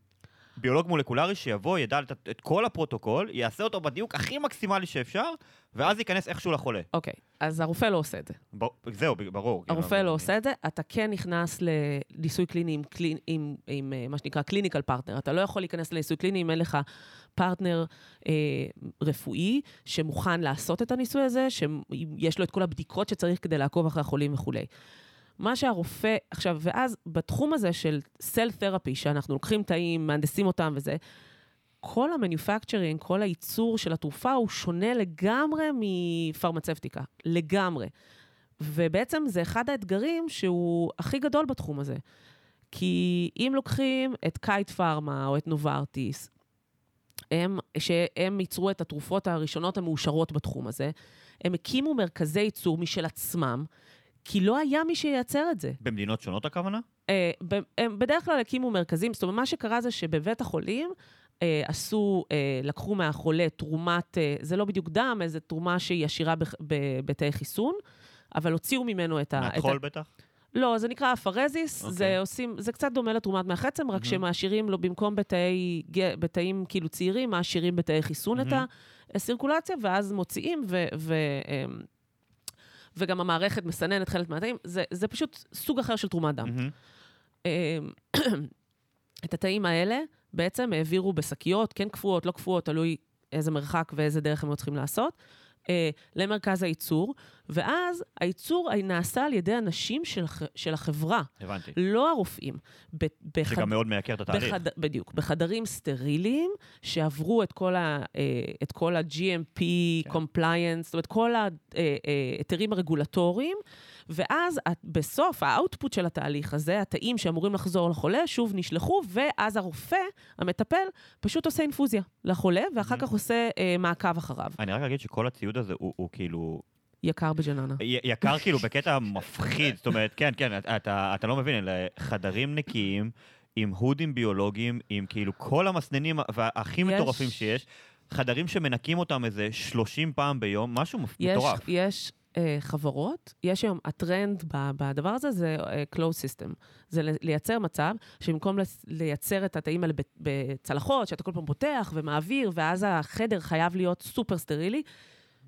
ביולוג מולקולרי שיבוא, ידע את, את כל הפרוטוקול, יעשה אותו בדיוק הכי מקסימלי שאפשר, ואז ייכנס איכשהו לחולה. אוקיי, אז הרופא לא עושה את זה. ב, זהו, ברור. הרופא לא עושה את זה, אתה כן נכנס לניסוי קליני עם, קלין, עם, עם אה, מה שנקרא clinical partner. אתה לא יכול להיכנס לניסוי קליני אם אין לך פרטנר אה, רפואי שמוכן לעשות את הניסוי הזה, שיש לו את כל הבדיקות שצריך כדי לעקוב אחרי החולים וכולי. מה שהרופא, עכשיו, ואז בתחום הזה של סל תרפי, שאנחנו לוקחים תאים, מהנדסים אותם וזה, כל ה-manufacturing, כל הייצור של התרופה הוא שונה לגמרי מפרמצבטיקה, לגמרי. ובעצם זה אחד האתגרים שהוא הכי גדול בתחום הזה. כי אם לוקחים את קייט פארמה או את נוברטיס, הם, שהם ייצרו את התרופות הראשונות המאושרות בתחום הזה, הם הקימו מרכזי ייצור משל עצמם, כי לא היה מי שייצר את זה. במדינות שונות הכוונה? אה, ב- הם בדרך כלל הקימו מרכזים, זאת אומרת, מה שקרה זה שבבית החולים אה, עשו, אה, לקחו מהחולה תרומת, אה, זה לא בדיוק דם, איזו תרומה שהיא עשירה בבתי חיסון, אבל הוציאו ממנו את ה... את ה- מהטחול בטח? לא, זה נקרא אפרזיס, okay. אוקיי. זה עושים, זה קצת דומה לתרומת מהחצם, רק שמעשירים לו במקום בתאי, בתאים כאילו צעירים, מעשירים בתאי חיסון את הסירקולציה, ואז מוציאים, ו, ו, אמ, וגם המערכת מסננת חלק מהתאים, זה, זה פשוט סוג אחר של תרומת דם. אמ, את התאים האלה בעצם העבירו בשקיות, כן קפואות, לא קפואות, תלוי איזה מרחק ואיזה דרך הם היו צריכים לעשות, אה, למרכז הייצור, ואז הייצור נעשה על ידי אנשים של, של החברה, הבנתי. לא הרופאים. ב- בחד- שגם מאוד מייקר את התהליך. בחד... בדיוק, בחדרים סטריליים, שעברו את כל, ה, אה, את כל ה-GMP, כן. compliance, זאת אומרת, כל ההיתרים הרגולטוריים, ואז את- בסוף, האאוטפוט של התהליך הזה, התאים שאמורים לחזור לחולה, שוב נשלחו, ואז הרופא, המטפל, פשוט עושה אינפוזיה לחולה, ואחר כך עושה אה, מעקב אחריו. אני רק אגיד שכל הציוד הזה הוא הוא כאילו יקר בג'ננה. יקר כאילו בקטע מפחיד, זאת אומרת, כן, כן, אתה- אתה, אתה לא מבין, אלה חדרים נקיים, עם הודים ביולוגיים, עם כאילו כל המסננים הכי יש- מטורפים שיש, חדרים שמנקים אותם איזה 30 פעם ביום, משהו יש, מטורף. יש אה, חברות, יש היום, הטרנד בדבר הזה זה אה, close system. זה לייצר מצב שבמקום לייצר את התאים האלה בצלחות, שאתה כל פעם פותח ומעביר, ואז החדר חייב להיות סופר סטרילי,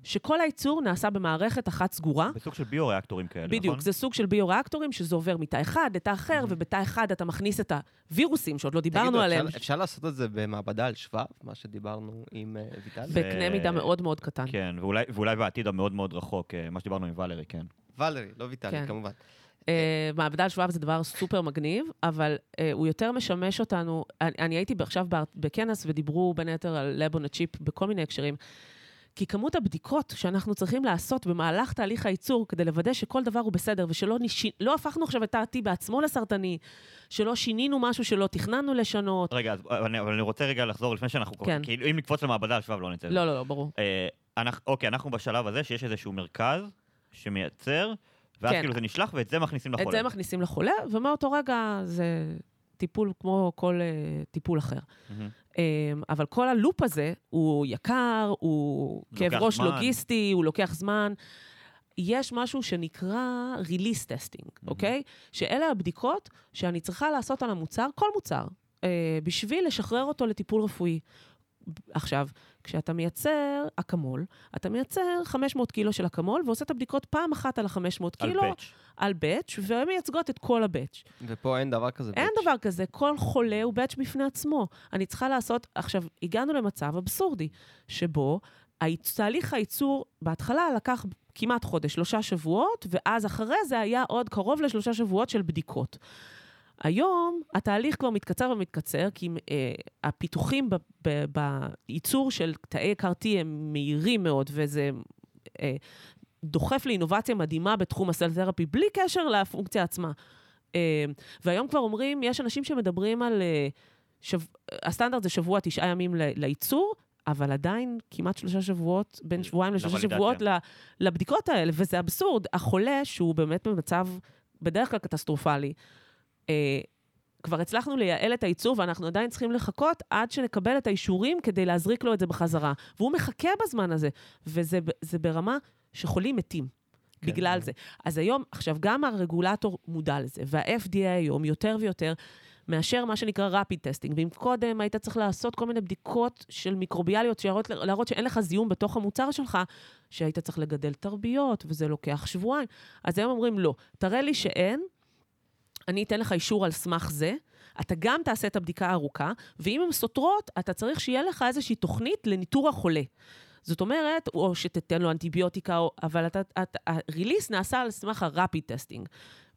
שכל הייצור נעשה במערכת אחת סגורה. בסוג של ביו-ריאקטורים כאלה, נכון? בדיוק, זה סוג של ביו-ריאקטורים, שזה עובר מתא אחד לתא אחר, ובתא אחד אתה מכניס את הווירוסים שעוד לא דיברנו תגידו, עליהם, אפשר- אפשר לעשות את זה במעבדה על שבב, מה שדיברנו עם אה, ויטל? בקנה מידה מאוד מאוד קטן. כן, ואולי, ואולי בעתיד המאוד מאוד רחוק, אה, מה שדיברנו עם ולרי, כן. ולרי, לא ויטל, כן. כמובן. אה, מעבדה על שבב זה דבר סופר מגניב, אבל אה, הוא יותר משמש אותנו, אני, אני הייתי עכשיו בכנס ודיברו בין היתר על a chip בכל מיני הקשרים, כי כמות הבדיקות שאנחנו צריכים לעשות במהלך תהליך הייצור כדי לוודא שכל דבר הוא בסדר ושלא ניש... לא הפכנו עכשיו את ה-T בעצמו לסרטני, שלא שינינו משהו שלא תכננו לשנות. רגע, אז, אבל, אני, אבל אני רוצה רגע לחזור לפני שאנחנו... כן. כאילו, אם נקפוץ למעבדה שבב לא נצא. לא, לא, לא, ברור. אה, אנחנו, אוקיי, אנחנו בשלב הזה שיש איזשהו מרכז שמייצר, ואז כן. כאילו זה נשלח ואת זה מכניסים לחולה. את זה מכניסים לחולה, ומאותו רגע זה טיפול כמו כל אה, טיפול אחר. מהמם. אמ, אבל כל הלופ הזה הוא יקר, הוא כאב ראש זמן. לוגיסטי, הוא לוקח זמן. יש משהו שנקרא release testing, אוקיי? שאלה הבדיקות שאני צריכה לעשות על המוצר, כל מוצר, אה, בשביל לשחרר אותו לטיפול רפואי. עכשיו, כשאתה מייצר אקמול, אתה מייצר 500 קילו של אקמול ועושה את הבדיקות פעם אחת על ה-500 על קילו, באץ'. על באץ', והן מייצגות את כל הבאץ'. ופה אין דבר כזה. אין באץ'. דבר כזה, כל חולה הוא באץ' בפני עצמו. אני צריכה לעשות, עכשיו, הגענו למצב אבסורדי, שבו תהליך הייצור בהתחלה לקח כמעט חודש, שלושה שבועות, ואז אחרי זה היה עוד קרוב לשלושה שבועות של בדיקות. היום התהליך כבר מתקצר ומתקצר, כי אה, הפיתוחים ב- ב- בייצור של תאי CAR-T הם מהירים מאוד, וזה אה, דוחף לאינובציה מדהימה בתחום הסל תרפי, בלי קשר לפונקציה עצמה. אה, והיום כבר אומרים, יש אנשים שמדברים על... אה, שב... הסטנדרט זה שבוע, תשעה ימים לייצור, אבל עדיין כמעט שלושה שבועות, בין שבועיים לשלושה. שבועות ל- לבדיקות האלה, וזה אבסורד. החולה, שהוא באמת במצב בדרך כלל קטסטרופלי, כבר הצלחנו לייעל את הייצור, ואנחנו עדיין צריכים לחכות עד שנקבל את האישורים כדי להזריק לו את זה בחזרה. והוא מחכה בזמן הזה, וזה ברמה שחולים מתים. כן. בגלל זה. אז היום, עכשיו, גם הרגולטור מודע לזה, וה-FDA היום יותר ויותר מאשר מה שנקרא rapid testing. ואם קודם היית צריך לעשות כל מיני בדיקות של מיקרוביאליות, שיראות, להראות שאין לך זיהום בתוך המוצר שלך, שהיית צריך לגדל תרביות, וזה לוקח שבועיים. אז היום אומרים, לא, תראה לי שאין, אני אתן לך אישור על סמך זה, אתה גם תעשה את הבדיקה הארוכה, ואם הן סותרות, אתה צריך שיהיה לך איזושהי תוכנית לניטור החולה. זאת אומרת, או שתתן לו אנטיביוטיקה, או, אבל אתה, אתה, הריליס נעשה על סמך ה-rapid testing.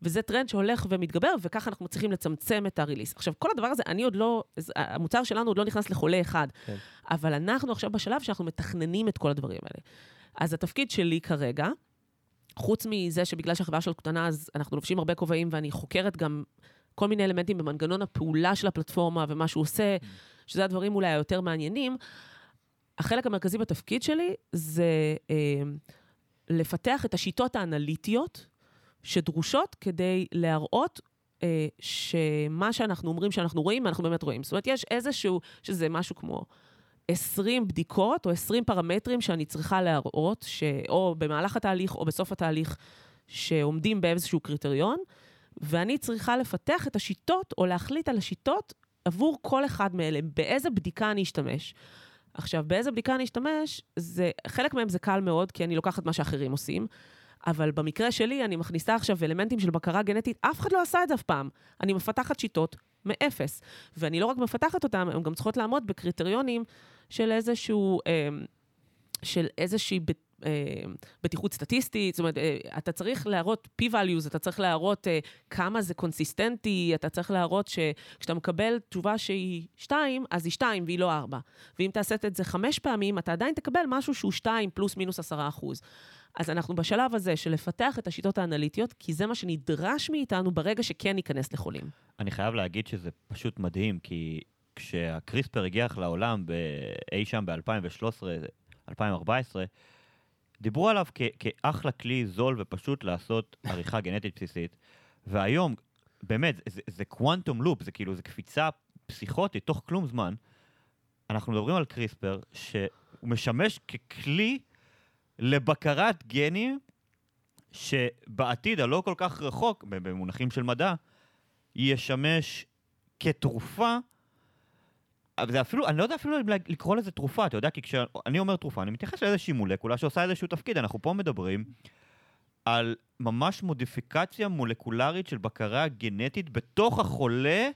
וזה טרנד שהולך ומתגבר, וככה אנחנו צריכים לצמצם את הריליס. עכשיו, כל הדבר הזה, אני עוד לא, המוצר שלנו עוד לא נכנס לחולה אחד, כן. אבל אנחנו עכשיו בשלב שאנחנו מתכננים את כל הדברים האלה. אז התפקיד שלי כרגע, חוץ מזה שבגלל שהחברה שלנו קטנה, אז אנחנו לובשים הרבה כובעים, ואני חוקרת גם כל מיני אלמנטים במנגנון הפעולה של הפלטפורמה ומה שהוא עושה, שזה הדברים אולי היותר מעניינים. החלק המרכזי בתפקיד שלי זה אה, לפתח את השיטות האנליטיות שדרושות כדי להראות אה, שמה שאנחנו אומרים שאנחנו רואים, אנחנו באמת רואים. זאת אומרת, יש איזשהו, שזה משהו כמו 20 בדיקות או 20 פרמטרים שאני צריכה להראות, ש... או במהלך התהליך או בסוף התהליך, שעומדים באיזשהו קריטריון, ואני צריכה לפתח את השיטות או להחליט על השיטות עבור כל אחד מאלה, באיזה בדיקה אני אשתמש. עכשיו, באיזה בדיקה אני אשתמש, זה, חלק מהם זה קל מאוד, כי אני לוקחת מה שאחרים עושים, אבל במקרה שלי, אני מכניסה עכשיו אלמנטים של בקרה גנטית, אף אחד לא עשה את זה אף פעם. אני מפתחת שיטות מאפס. ואני לא רק מפתחת אותן, הן גם צריכות לעמוד בקריטריונים של איזשהו... אה, של איזושהי אה, בטיחות סטטיסטית, זאת אומרת, אה, אתה צריך להראות p-values, אתה צריך להראות אה, כמה זה קונסיסטנטי, אתה צריך להראות שכשאתה מקבל תשובה שהיא 2, אז היא 2 והיא לא 4. ואם תעשה את זה חמש פעמים, אתה עדיין תקבל משהו שהוא 2 פלוס מינוס 10 אחוז. אז אנחנו בשלב הזה של לפתח את השיטות האנליטיות, כי זה מה שנדרש מאיתנו ברגע שכן ניכנס לחולים. אני חייב להגיד שזה פשוט מדהים, כי כשהקריספר הגיח לעולם אי שם ב-2013, 2014, דיברו עליו כאחלה כלי זול ופשוט לעשות עריכה גנטית בסיסית, והיום, באמת, זה קוונטום לופ, זה כאילו, זה קפיצה פסיכוטית תוך כלום זמן. אנחנו מדברים על קריספר, שהוא משמש ככלי לבקרת גנים, שבעתיד הלא כל כך רחוק, במונחים של מדע, ישמש כתרופה אבל זה אפילו, אני לא יודע אפילו לקרוא לזה תרופה, אתה יודע, כי כשאני אומר תרופה, אני מתייחס לאיזושהי מולקולה שעושה איזשהו תפקיד. אנחנו פה מדברים על ממש מודיפיקציה מולקולרית של בקרה גנטית בתוך החולה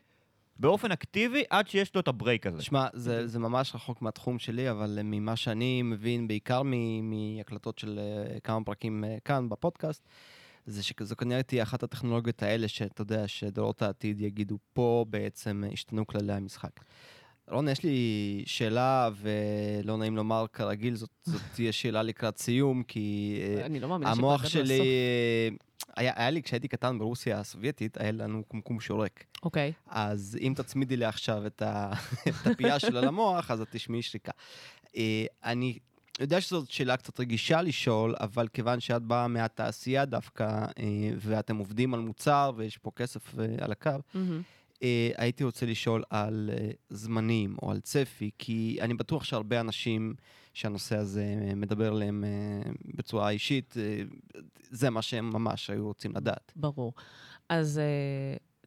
באופן אקטיבי עד שיש לו את הברייק הזה. שמע, זה, זה ממש רחוק מהתחום שלי, אבל ממה שאני מבין, בעיקר מהקלטות של uh, כמה פרקים uh, כאן בפודקאסט, זה שזו כנראה תהיה אחת הטכנולוגיות האלה שאתה יודע שדורות העתיד יגידו, פה בעצם השתנו כללי המשחק. רון, יש לי שאלה, ולא נעים לומר כרגיל, זאת, זאת תהיה שאלה לקראת סיום, כי אה, אני לא המוח שלי... היה, היה לי, כשהייתי קטן ברוסיה הסובייטית, היה לנו קומקום שורק. אוקיי. Okay. אז אם תצמידי לי עכשיו את, ה, את הפייה שלה למוח, אז את תשמעי שריקה. אה, אני יודע שזאת שאלה קצת רגישה לשאול, אבל כיוון שאת באה מהתעשייה דווקא, אה, ואתם עובדים על מוצר ויש פה כסף על הקו, mm-hmm. אה, הייתי רוצה לשאול על אה, זמנים או על צפי, כי אני בטוח שהרבה אנשים שהנושא הזה מדבר אליהם אה, בצורה אישית, זה מה שהם ממש היו רוצים לדעת. ברור. אז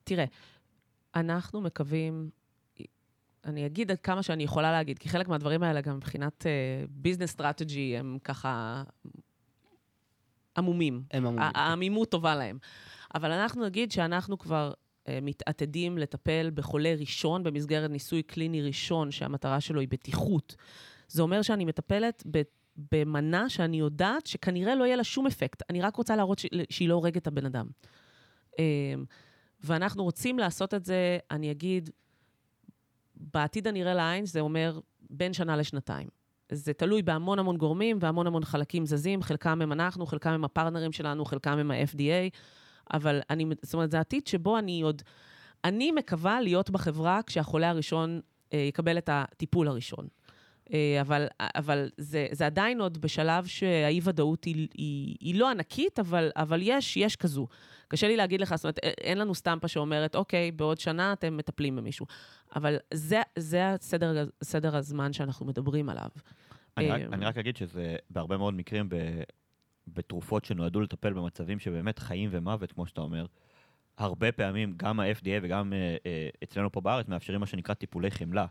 תראה, אנחנו מקווים, אני אגיד עד כמה שאני יכולה להגיד, כי חלק מהדברים האלה גם מבחינת business uh, strategy הם ככה עמומים. הם עמומים. העמימות טובה להם. אבל אנחנו נגיד שאנחנו כבר אה, מתעתדים לטפל בחולה ראשון במסגרת ניסוי קליני ראשון, שהמטרה שלו היא בטיחות. זה אומר שאני מטפלת במנה שאני יודעת שכנראה לא יהיה לה שום אפקט. אני רק רוצה להראות שהיא לא הורגת את הבן אדם. אה, ואנחנו רוצים לעשות את זה, אני אגיד, בעתיד הנראה לעין, זה אומר בין שנה לשנתיים. זה תלוי בהמון המון גורמים והמון המון חלקים זזים, חלקם הם אנחנו, חלקם הם הפרטנרים שלנו, חלקם הם ה-FDA. אבל אני, זאת אומרת, זה עתיד שבו אני עוד... אני מקווה להיות בחברה כשהחולה הראשון אה, יקבל את הטיפול הראשון. אה, אבל, אבל זה, זה עדיין עוד בשלב שהאי-ודאות היא, היא, היא לא ענקית, אבל, אבל יש, יש כזו. קשה לי להגיד לך, זאת אומרת, אין לנו סטמפה שאומרת, אוקיי, בעוד שנה אתם מטפלים במישהו. אבל זה, זה הסדר, סדר הזמן שאנחנו מדברים עליו. אני רק, אה, אני רק אגיד שזה בהרבה מאוד מקרים, בתרופות שנועדו לטפל במצבים שבאמת חיים ומוות, כמו שאתה אומר, הרבה פעמים גם ה-FDA וגם uh, uh, אצלנו פה בארץ מאפשרים מה שנקרא טיפולי חמלה.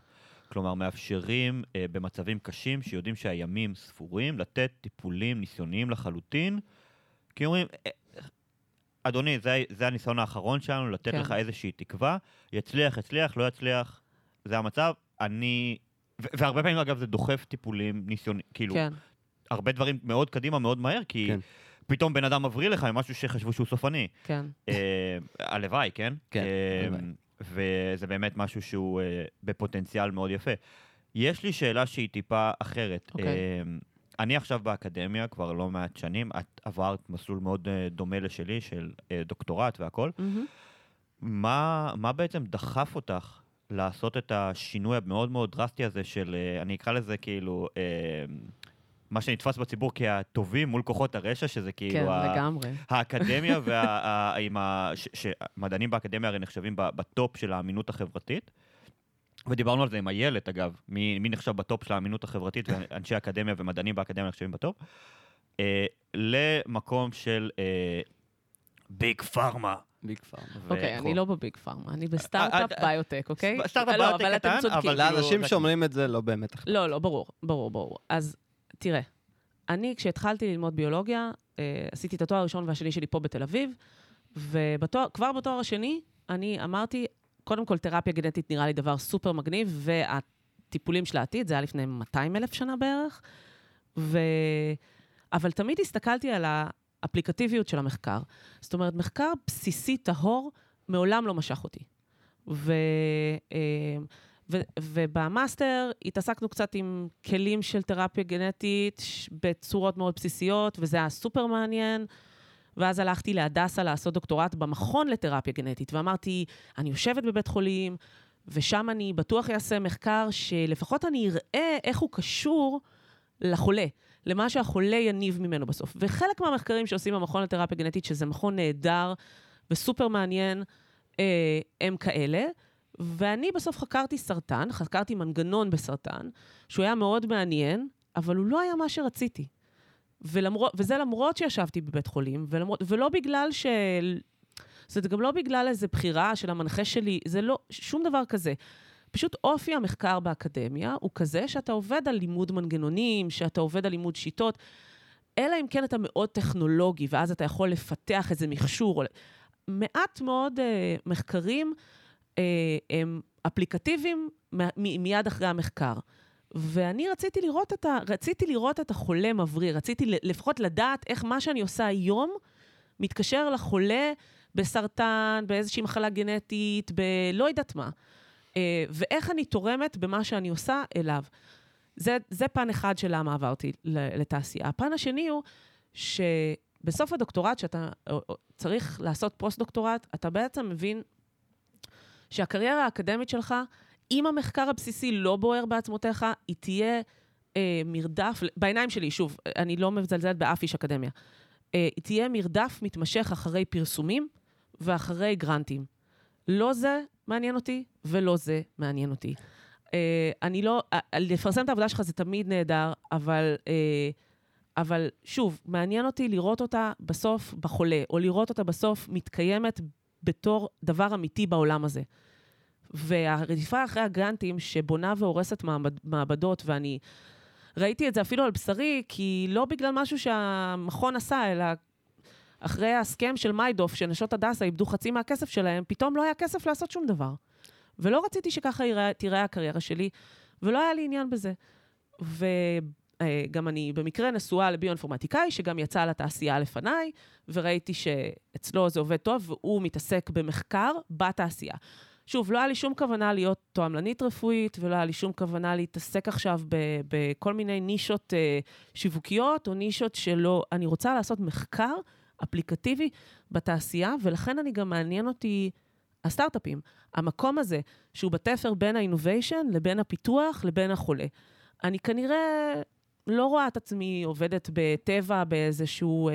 כלומר, מאפשרים uh, במצבים קשים שיודעים שהימים ספורים לתת טיפולים ניסיוניים לחלוטין, כי אומרים, אדוני, זה, זה הניסיון האחרון שלנו, לתת כן. לך איזושהי תקווה, יצליח, יצליח, לא יצליח, זה המצב. אני ו- והרבה פעמים, אגב, זה דוחף טיפולים ניסיון, כאילו, כן, הרבה דברים מאוד קדימה, מאוד מהר, כי כן. פתאום בן אדם מבריא לך עם משהו שחשבו שהוא סופני. כן. אה, הלוואי, כן? כן, אה, הלוואי. וזה באמת משהו שהוא אה, בפוטנציאל מאוד יפה. יש לי שאלה שהיא טיפה אחרת. אוקיי. אה, אני עכשיו באקדמיה כבר לא מעט שנים, את עברת מסלול מאוד אה, דומה לשלי, של דוקטורט והכל. מהמם. מה, מה בעצם דחף אותך לעשות את השינוי המאוד מאוד דרסטי הזה של, אני אקרא לזה כאילו, אה, מה שנתפס בציבור כהטובים מול כוחות הרשע, שזה כאילו... כן, ה- לגמרי. האקדמיה וה... ה-. ש- שמדענים באקדמיה הרי נחשבים ב- בטופ של האמינות החברתית. ודיברנו על זה עם איילת, אגב, מי, מי נחשב בטופ של האמינות החברתית, ואנשי אקדמיה ומדענים באקדמיה נחשבים בטופ, אה, למקום של אה, big pharma. big pharm. אוקיי, אני לא ב big pharma, אני בסטארט-אפ אה, ביוטק, אוקיי? סטארט-אפ לא, ביוטק קטן. אבל- כאילו, לאנשים שאומרים את זה לא באמת אכפת. לא, לא, ברור, ברור, ברור. אז תראה, אני, כשהתחלתי ללמוד ביולוגיה, אה, עשיתי את התואר הראשון והשני שלי פה בתל אביב, וכבר בתואר השני, אני אמרתי, קודם כל, תרפיה גנטית נראה לי דבר סופר מגניב, והטיפולים של העתיד, זה היה לפני 200 אלף שנה בערך, ו... אבל תמיד הסתכלתי על האפליקטיביות של המחקר. זאת אומרת, מחקר בסיסי טהור מעולם לא משך אותי. ו... אה, ובמאסטר התעסקנו קצת עם כלים של תרפיה גנטית בצורות מאוד בסיסיות, וזה היה סופר מעניין. ואז הלכתי להדסה לעשות דוקטורט במכון לתרפיה גנטית, ואמרתי, אני יושבת בבית חולים, ושם אני בטוח אעשה מחקר שלפחות אני אראה איך הוא קשור לחולה, למה שהחולה יניב ממנו בסוף. וחלק מהמחקרים שעושים במכון לתרפיה גנטית, שזה מכון נהדר וסופר מעניין, אה, הם כאלה. ואני בסוף חקרתי סרטן, חקרתי מנגנון בסרטן, שהוא היה מאוד מעניין, אבל הוא לא היה מה שרציתי. ולמרות, וזה למרות שישבתי בבית חולים, ולמרות, ולא בגלל ש... זה גם לא בגלל איזו בחירה של המנחה שלי, זה לא, שום דבר כזה. פשוט אופי המחקר באקדמיה הוא כזה שאתה עובד על לימוד מנגנונים, שאתה עובד על לימוד שיטות, אלא אם כן אתה מאוד טכנולוגי, ואז אתה יכול לפתח איזה מכשור. מעט מאוד אה, מחקרים הם אפליקטיביים מ- מ- מיד אחרי המחקר. ואני רציתי לראות את, ה, רציתי לראות את החולה מבריא, רציתי לפחות לדעת איך מה שאני עושה היום מתקשר לחולה בסרטן, באיזושהי מחלה גנטית, בלא יודעת מה. אה, ואיך אני תורמת במה שאני עושה אליו. זה, זה פן אחד של למה עברתי לתעשייה. הפן השני הוא שבסוף הדוקטורט, שאתה צריך לעשות פוסט-דוקטורט, אתה בעצם מבין שהקריירה האקדמית שלך, אם המחקר הבסיסי לא בוער בעצמותיך, היא תהיה אה, מרדף, בעיניים שלי, שוב, אני לא מזלזלת באף איש אקדמיה, אה, היא תהיה מרדף מתמשך אחרי פרסומים ואחרי גרנטים. לא זה מעניין אותי, ולא זה מעניין אותי. אה, אני לא, אה, לפרסם את העבודה שלך זה תמיד נהדר, אבל, אה, אבל שוב, מעניין אותי לראות אותה בסוף בחולה, או לראות אותה בסוף מתקיימת בתור דבר אמיתי בעולם הזה. והרדיפה אחרי הגרנטים שבונה והורסת מעמד, מעבדות, ואני ראיתי את זה אפילו על בשרי, כי לא בגלל משהו שהמכון עשה, אלא אחרי ההסכם של מיידוף, שנשות הדסה איבדו חצי מהכסף שלהם, פתאום לא היה כסף לעשות שום דבר. ולא רציתי שככה יראה, תיראה הקריירה שלי, ולא היה לי עניין בזה. וגם אני במקרה נשואה לביו-אינפורמטיקאי, שגם יצא לתעשייה לפניי, וראיתי שאצלו זה עובד טוב, והוא מתעסק במחקר בתעשייה. שוב, לא היה לי שום כוונה להיות תועמלנית רפואית, ולא היה לי שום כוונה להתעסק עכשיו בכל מיני נישות אה, שיווקיות, או נישות שלא... אני רוצה לעשות מחקר אפליקטיבי בתעשייה, ולכן אני גם מעניין אותי הסטארט-אפים. המקום הזה, שהוא בתפר בין האינוביישן לבין הפיתוח לבין החולה. אני כנראה לא רואה את עצמי עובדת בטבע באיזשהו אה,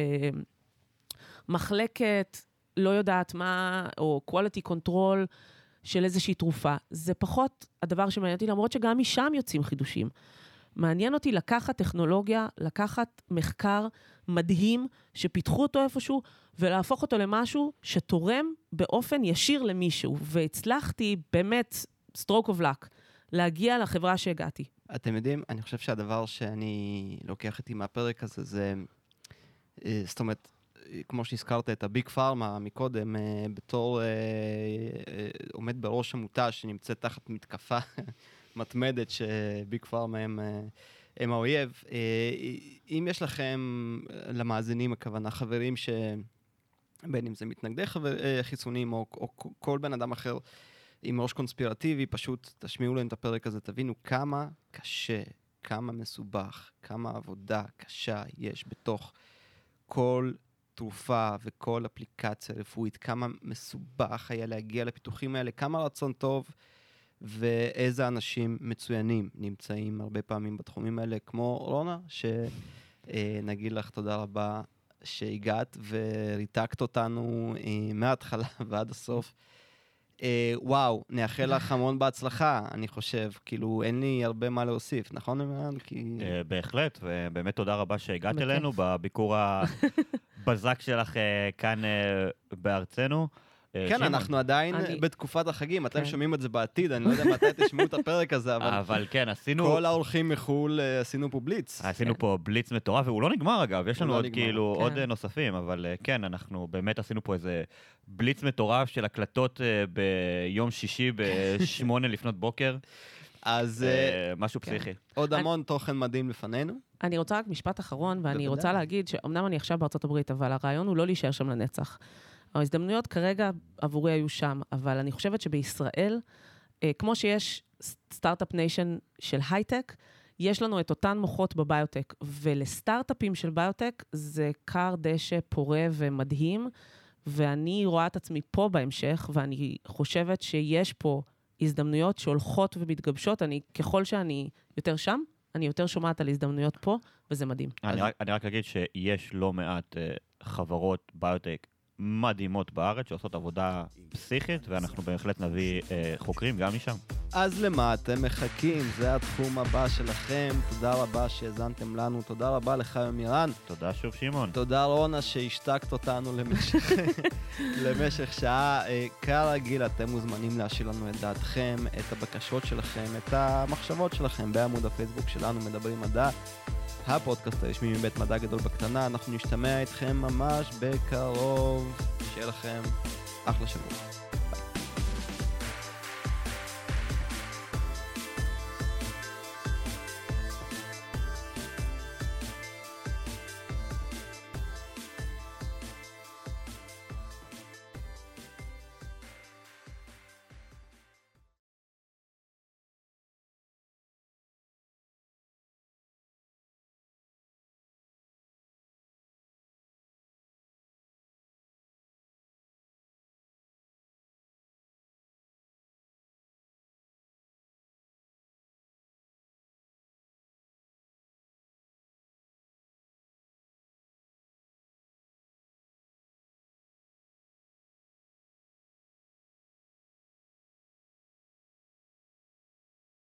מחלקת, לא יודעת מה, או quality control של איזושהי תרופה. זה פחות הדבר שמעניין אותי, למרות שגם משם יוצאים חידושים. מעניין אותי לקחת טכנולוגיה, לקחת מחקר מדהים שפיתחו אותו איפשהו, ולהפוך אותו למשהו שתורם באופן ישיר למישהו. והצלחתי באמת, stroke of luck, להגיע לחברה שהגעתי. אתם יודעים, אני חושב שהדבר שאני לוקח איתי מהפרק הזה זה, אה, זאת אומרת, אה, כמו שהזכרת את הביג פארמה מקודם, אה, בתור עומד בראש עמותה שנמצאת תחת מתקפה מתמדת שביג פארמה הם, הם האויב. אם יש לכם, למאזינים הכוונה, חברים ש... בין אם זה מתנגדי חיסונים או, או כל בן אדם אחר עם ראש קונספירטיבי, פשוט תשמיעו להם את הפרק הזה, תבינו כמה קשה, כמה מסובך, כמה עבודה קשה יש בתוך כל תרופה וכל אפליקציה רפואית, כמה מסובך היה להגיע לפיתוחים האלה, כמה רצון טוב ואיזה אנשים מצוינים נמצאים הרבה פעמים בתחומים האלה, כמו רונה, שנגיד לך תודה רבה שהגעת וריתקת אותנו אה, מההתחלה ועד הסוף. אה, וואו, נאחל לך המון בהצלחה, אני חושב. כאילו, אין לי הרבה מה להוסיף, נכון, אמירן? כי... אה, בהחלט, ובאמת תודה רבה שהגעת בכיף. אלינו בביקור הבזק שלך אה, כאן אה, בארצנו. אה, כן, אנחנו עדיין בתקופת החגים, אתם כן. שומעים את זה בעתיד, אני לא יודע מתי תשמעו את הפרק הזה, אבל אבל כן, עשינו... כל האורחים מחו"ל אה, עשינו פה בליץ. עשינו פה בליץ מטורף, והוא לא נגמר אגב, יש לנו לא עוד. כאילו, כן. עוד אה, נוספים, אבל אה, כן, אנחנו באמת עשינו פה איזה בליץ מטורף של הקלטות אה, ביום שישי בשמונה לפנות בוקר, אז אה, אה, משהו כן. פסיכי. עוד המון תוכן מדהים לפנינו. אני רוצה רק משפט אחרון, ואני. רוצה להגיד שאומנם אני עכשיו בארצות הברית, אבל הרעיון הוא לא להישאר שם לנצח. ההזדמנויות כרגע עבורי היו שם, אבל אני חושבת שבישראל, אה, כמו שיש start-up nation של הייטק, יש לנו את אותן מוחות בביוטק, ולסטארט-אפים של ביוטק זה כר דשא פורה ומדהים, ואני רואה את עצמי פה בהמשך, ואני חושבת שיש פה הזדמנויות שהולכות ומתגבשות. אני, ככל שאני יותר שם, אני יותר שומעת על הזדמנויות פה, וזה מדהים. אני רק- אני רק אגיד שיש לא מעט אה, חברות ביוטק מדהימות בארץ שעושות עבודה פסיכית, ואנחנו בהחלט נביא אה, חוקרים גם משם. אז למה אתם מחכים? זה התחום הבא שלכם. תודה רבה שהאזנתם לנו, תודה רבה לך, אמירן. תודה שוב, שמעון. תודה רונה שהשתקת אותנו למשך, למשך שעה. אה, כרגיל, אתם מוזמנים להשאיר לנו את דעתכם, את הבקשות שלכם, את המחשבות שלכם בעמוד הפייסבוק שלנו, מדברים מדע. הפודקאסט הרשמי מבית מדע גדול בקטנה. אנחנו נשתמע איתכם ממש בקרוב. שיהיה לכם אחלה שבוע.